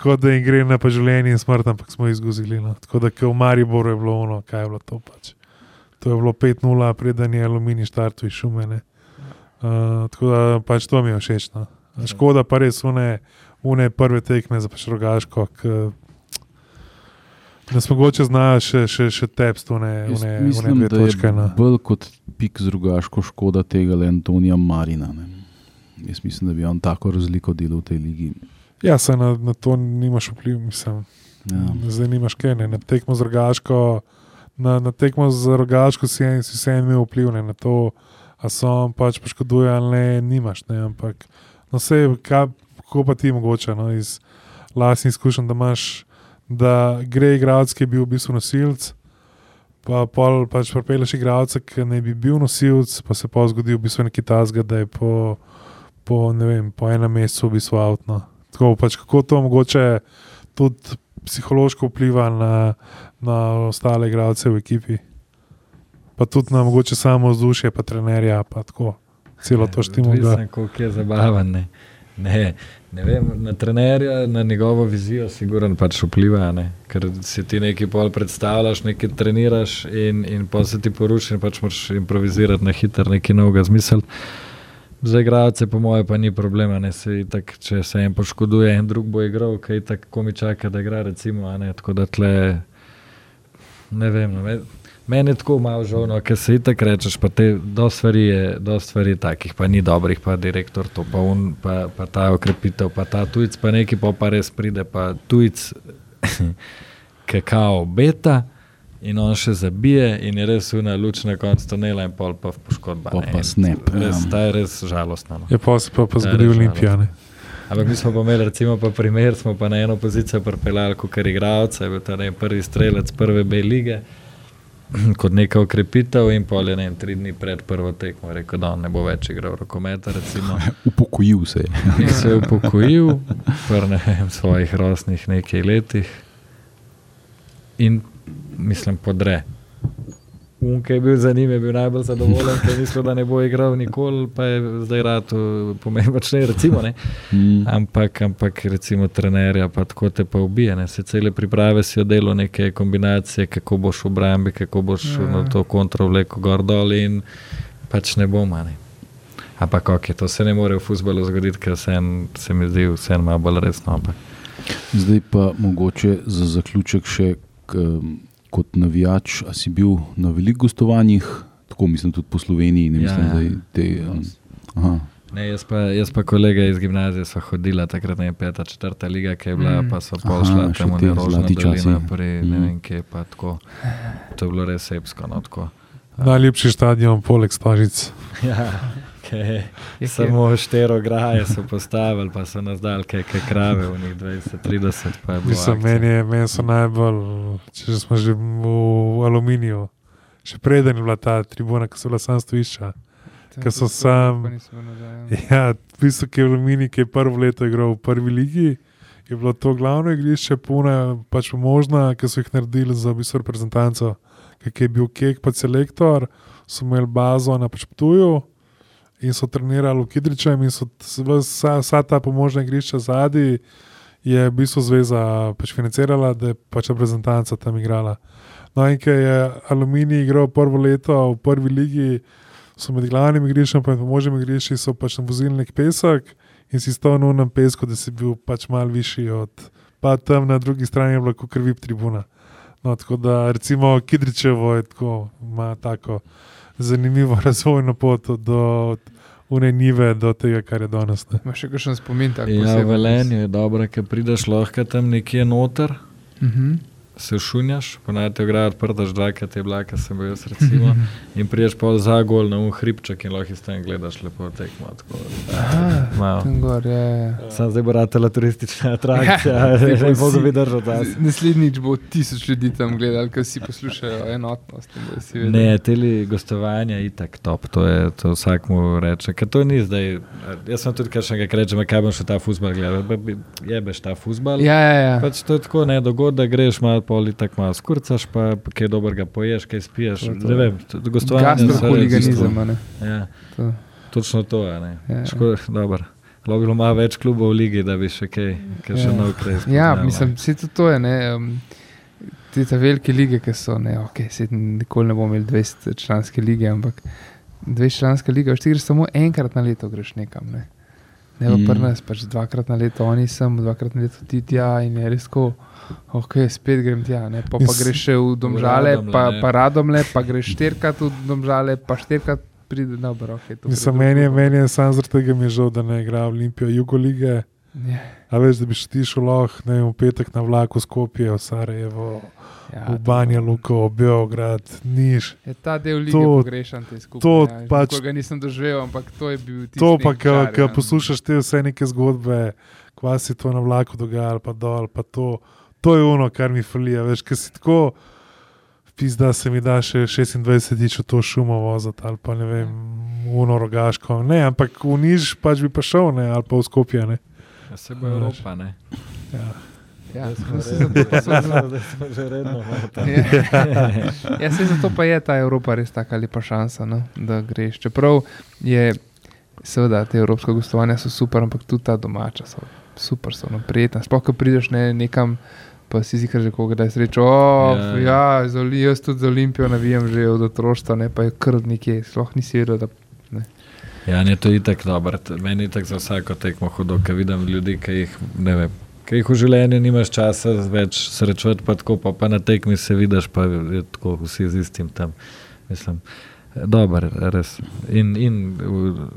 kot da jim gre na pa življenje in smrt, ampak smo jih zguzili. No? Tako da v Mariboru je bilo ono, kaj je bilo to pač. To je bilo 5-0, preden je aluminij štartov iz šume. Uh, tako da pač to mi je všeč. No? Škoda pa res, one une prve tekme za Rogaško. Da smo mogoče znali še, še, še tepst, une, une, mislim, une dve točke. No. Bolj kot pik z Rogaško škoda tega le Antonija Marina. Ne. Jaz mislim, da bi on tako razliko delal v tej ligi. Ja, se na, na to nimaš vpliv, mislim. Ja. Zdaj nimaš kaj, ne. na tekmo z Rogaško. Na, na tekmo z Rogaško si en, si en imel vpliv ne, na to, a so pač poškoduje ali ne, nimaš. Ne, ampak, no, vse, kaj, kako pa ti mogoče no, iz lastnih izkušenj, da imaš, da gre igralec, ki je bil v bistvu nosilc, pa pol pač prepeleš igralca, ki ne bi bil nosilc, pa se pa zgodi v bistvu neki tasga, da je po, po, vem, po enem mesecu v bistvu avtno. Tako pač kako to mogoče tudi psihološko vpliva na, na ostale igralce v ekipi. Pa tudi na mogoče samo vzdušje, pa trenerja, pa tako. Celo to štimo. Mislim, kako je zabavno. Ne, ne vem, na trenerja, na njegovo vizijo, sigurno pač vpliva. Ne? Ker si ti nekaj pol predstavljaš, nekaj treniraš in, in pa se ti poruši, in pač moraš improvizirati na hitro, nekaj novega zmisliti. Za igralce, po mojem, pa ni problema. Se tak, če se en poškoduje, en drug bo igral, kaj tako mi čaka, da igra. Recimo, Tako da tle, ne vem. Ne, Meni je tako malo žal, no, ker se itak rečeš, pa te do stvari je, do stvari takih, pa ni dobrih, pa direktor to, pa, un, pa, pa ta okrepitev, pa ta tujc, pa neki pa pa res pride, pa tujc, ki je kao beta. In on še zabije, in je res una luč na koncu tunela, in pol pa v poškodba. Pa pa snep. Res, ja. ta je res žalostna. No. Je pa se pa, pa zgodil olimpijane. Ampak mi smo pa imeli, recimo, pa primer, smo pa na eno pozicijo pripeljali, kot je igralca, je bil ta ne, prvi strelec prve B lige. kot neka ukrepitev, in pol je ne, tri dni pred prvo tekmo rekel, da ne bo več igral rokometa. Upokojil se je. se je upokojil, v svojih rosnih nekaj letih in mislim, podre. Unke je bil za njim, je bil najbolj zadovoljen, ker je mislil, da ne bo igral nikoli, pa je zdaj rad pomemben, ne recimo. Ne. Mm. Ampak, ampak recimo trenerja, pa tako te pa ubije. Ne. Se cele priprave si odelo neke kombinacije, kako boš v obrambi, kako boš ja. na to kontrovleko gor dol in pač ne bo manj. Ampak ok, to se ne more v futbolu zgoditi, ker se, en, se mi zdi vse malo bolj resno. Ampak. Zdaj pa mogoče za zaključek še. Kot navijač, a si bil na velikih gostovanjih, tako mislim tudi po Sloveniji. Ja, mislim, ja. Te, um, Ne, jaz, pa, jaz pa kolega iz gimnazije so hodila takrat na peta, četrta liga, ki je bila, mm. pa so pol šla tam v Rožno dolino, pri mm. ne vem kje, pa tako. To je bilo res sepsko, no tako. Najlepši stadion poleg Stožic. ja, okay. Samo štero graje so postavili, pa so nas dal kaj krave v njih 20-30. Mislim, meni, meni so najbolj, če smo že v aluminiju, še preden je bila ta tribuna, ki so bila sam stojišča. Ker so sam. Ja, bistvu, ki je v Lumini, ki je prvo leto igral v prvi ligi, je bilo to glavno igrišče, puna, pač možna, ki so jih naredili za bistvo reprezentanco, ki je bil kek, pa selektor, so imeli bazo na Pečptuju in so trenirali v Kidričem in so vsa, vsa ta pomožna igrišča zadnji. Je v bistvu zveza pač financirala, da je pač reprezentanca tam igrala. No, in ker je Aluminij igral prvo leto v prvi ligi, so med glavnimi igrišči, pa med možnimi igrišči, pač na vozili nek pesek in si stal na unem pesku, da si bil pač mal višji od. Pa tam na drugi strani je bila kot krvip tribuna. No, tako da recimo Kidričevo je tako, ima tako zanimivo razvojno pot do unenive do tega, kar je danes. Imaš še kakšen spomin? Ja, v Velenju je dobro, ker prideš lahko tam nekje noter. Uh mhm. -huh se šunjaš, ponajte ograjo odprta, ždrakati je bila, ki sem bil jaz recimo. In priješ pa za gol na unhribček in lahko iz tega gledaš lepo tekmo. Sam zdaj bo ratela turistična atrakcija, ja, ne bodo bi držal tas. Naslednjič bo tisoč ljudi tam gledal, ker si poslušajo enotnost. Ne, teli gostovanja je itak top, to je to vsak mu reče. Ker to ni zdaj, jaz sem tudi kaj še nekaj rečem, kaj bom še ta fuzbal gledal, jebeš ta fuzbal. Ja, ja, ja. Pač to je tako, ne, dogod, da greš malo poli tako malo skurcaš, pa kaj dobrega poješ, kaj spiješ. Ne vem, gostovanje je huliganizem. Ja. To. Točno to je. Ja. Lahko bi bilo malo več klubov v ligi, da bi še kaj, kaj še ja. nov kraj. Ja, mislim, vse to, to je. Ne, um, te velike lige, ki so, ne, okay, nikoli ne bomo imeli 20 članske lige, ampak 20 članske lige, veš, ti greš samo enkrat na leto, greš nekam. Ne, ne mm. pa prnes, pač dvakrat na leto, oni sem, dvakrat na leto ti tja in je res ko. Ok, spet grem tja, pa, pa greš še v domžale, v pa, pa radomle, pa greš štirikrat v domžale, pa štirikrat pride na obrok. Mislim, meni je, meni je samo zaradi tega mi je žal, da ne igra Olimpijo, Jugo lige. Yeah. Ja. A veš, da bi šel šel lahko, ne vem, v petek na vlaku Skopje, v Sarajevo, ja, v Banja Luko, v Beograd, Niš. Je ta del lige pogrešan, te skupine. To ja, pač, ga nisem doživel, ampak to je bil tisti. To pa, ko poslušaš te vse neke zgodbe, kva si to na vlaku dogaja, pa dol, pa to to je ono, kar mi falija. Veš, ki si tako, pizda se mi da še 26 tič v to šumo voziti ali pa ne vem, uno rogaško. Ne, ampak v niž pač bi pa šel, ne, ali pa v skopje. Ne. Ja, se bo Evropa, ne. Ja. Ja, se zato, že redno. Ja, se zato pa je ta Evropa res taka lepa šansa, no, da greš. Čeprav je, seveda, te evropske gostovanja so super, ampak tudi ta domača so super, so no, prijetna. Sploh, ko prideš ne, nekam pa si zika že koga, da je srečo. Oh, ja, ja. ja jaz tudi za Olimpijo navijem že od otroštva, ne pa je kar nekje, sploh nisi vedel. Da, ne. Ja, ne, to je tako dobro. Meni je tako za vsako tekmo hudo, ker vidim ljudi, ki jih ne vem. Kaj jih v življenju nimaš časa več srečati, pa tako pa, pa na tekmi se vidiš, pa je tako vsi z istim tam. Mislim, dober, res. In, in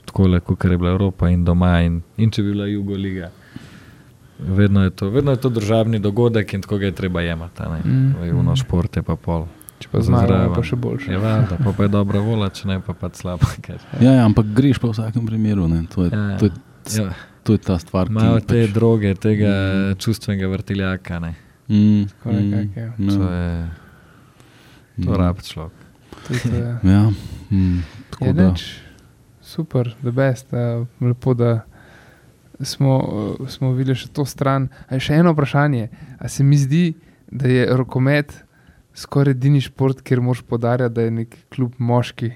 tako le, kot je bila Evropa in doma, in, in če bi bila Jugo Liga. Vedno je, to, vedno je to državni dogodek in tako ga je treba jemati. Mm. V mm. šport je pa pol. Če pa zraven, pa še boljše. Je ja, pa, pa je dobra vola, če ne pa pa slabo. Ja, ja, ampak greš pa v vsakem primeru. To je, ja, ja. To, je, ja. to je ta stvar. Malo te pač... droge, tega mm. čustvenega vrtiljaka. Ne. Mm. Tako mm. nekak, ja. no. To je to mm. rab človek. Ja. Mm. Je neč, super, da best, lepo da smo, smo videli še to stran. A je še eno vprašanje. A se mi zdi, da je rokomet skoraj edini šport, kjer moš podarjati, da je nek klub moški.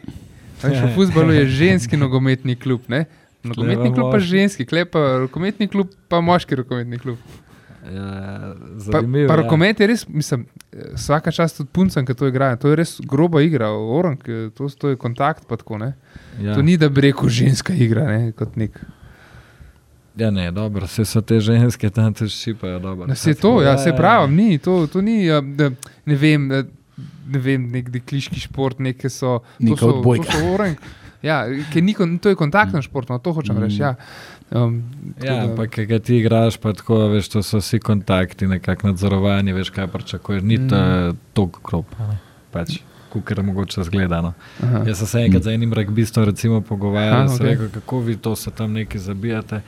V futbalu je ženski nogometni klub, ne? nogometni klub pa ženski, klepa rokometni klub pa moški rokometni klub. Ja, pa, pa rokomet je res, mislim, vsaka čast od puncem, ki to igrajo. To je res groba igra, orang, to, to je kontakt. Tako, ja. To ni da bi rekel ženska igra, ne, kot nek. Ja, ne, dobro, se so te ženske tam tudi šipajo. No, se to, ja, se pravi, ni, to, to ni, ja, ne vem, ne vem, nek dekliški šport, neke so. Neko odbojke. Ja, ni, to je kontaktno športno, to hočem reči. Ja. Um, ja, ampak kaj ti igraš, pa tako, veš, to so vsi kontakti, nekako nadzorovanje, veš, kaj pričakuješ. Ni to mm. tako grob, pač, kot je mogoče zgledano. Jaz sem se enkrat z enim regbistom pogovarjal, okay. rekel, kako vi to se tam neki zabijate.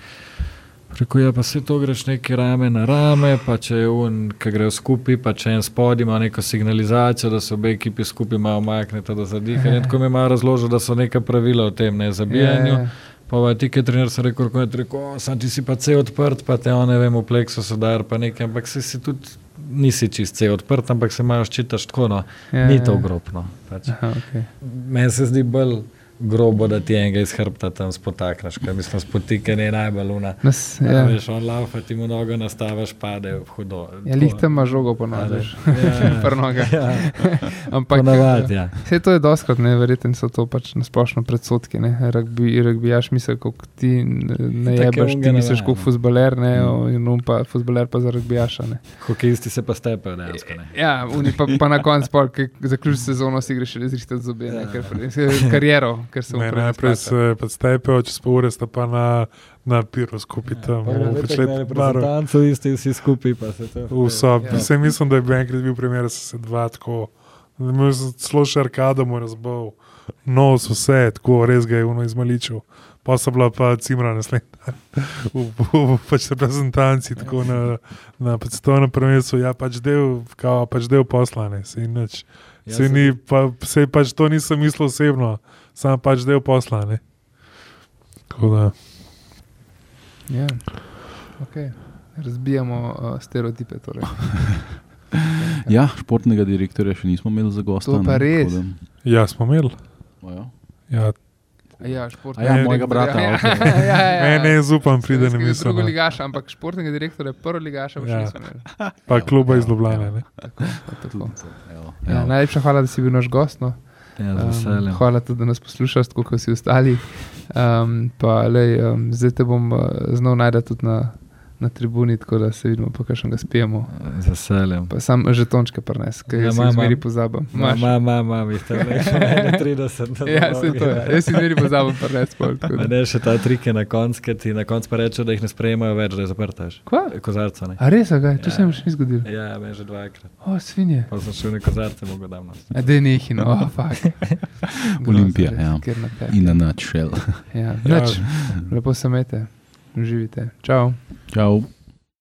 Preko je ja, pa se to greš neki rame na rame, pa če je un, ki grejo skupaj, pa če en spod ima neko signalizacijo, da se obe ekipi skupaj malo omaknete do zadihanja. Tako mi malo razložil, da so neka pravila o tem ne zabijanju. Je. Pa je ti, ki je trener, se rekel, da je rekel, sam ti si pa vse odprt, pa te one vemo, plekso so dar, pa nekaj, ampak si, si tudi nisi čist vse odprt, ampak se imajo ščitaš tako, no, je, ni to grobno. Pač. Okay. Meni se zdi bolj grobo, da ti enega iz hrbta tam spotakneš, ker mislim, spotikanje je najbolj luna. Nas, ja. Veš, on laufa ti mu nogo nastaviš, pade v hudo. Ja, lih tam ima žogo ponavljaš. Ja, ja. Ampak Ponavad, ja. vse to je doskrat, ne, verjetno so to pač nasplošno predsotki, ne, rugby, rugbyjaš misel, kako ti ne jebeš, ti misliš, kako futbaler, ne, mm. in um pa futbaler pa za rugbyjaša, ne. Hokejisti se pa stepejo, dejansko, ne. Ja, oni pa, pa na koncu, ki zaključi sezono, si greš res rihtati zobe, ne, ker kariero ker se lahko. Najprej se predstavijo, čez pol ure sta pa na, na piru skupaj ja, tam. Tanco isti, vsi skupaj pa se to. V sobi. Ja. Mislim, da je bil enkrat bil primer, da so se dva tako. Zelo še arkado mu razbal, nos vse, tako res ga je uno izmaličil. Pa so bila pa cimra naslednja, v, v pač reprezentanci, tako na, na predstavnem prvenstvu, ja, pač del, kao, pač del poslane, se in nič. Ja, se ni, pa, se pač to nisem mislil osebno, sam pač del posla. Ja. Okay. Razbijamo uh, stereotipe. Torej. ja, športnega direktorja še nismo imeli za gosta. To pa res. Ja, smo imeli. Ja. Ja, Ja, ja, mojega brata. Ja, okay. ja, ja, ja, ja. Ne, ne, zupam, pride ne mislim. Drugo ligaša, ampak športnega direktorja, prvo ligaša, ja. še nisem. Pa kluba iz Ljubljana. Ja, najlepša hvala, da si bil naš gost. No. Ja, um, hvala tudi, da nas poslušaš, kot vsi ostali. Um, pa, lej, um, zdaj te bom uh, znal najti tudi na na tribuni, tako da se vidimo, pa še ga spijemo. Z veseljem. Sam že tončke prenes, kaj ja, jaz zmeri pozabim. Ma, ma, ma, ma, vi ste rekli, 30. ja, se to je. Ja. Jaz si zmeri pozabim prenes. Ne, še ta trik je na koncu, ki ti na koncu pa reče, da jih ne sprejemajo več, da je zaprtaš. Kva? Kozarca. Ne. A res, ga, to ja. se mi še ni zgodilo. Ja, me že dvakrat. O, svinje. Pa sem šel na kozarce, mogo davno. A de nehi, no, fak. Olimpija, ja. In na načel. ja, nač. Lepo se mete. Uživite. Čau. Čau.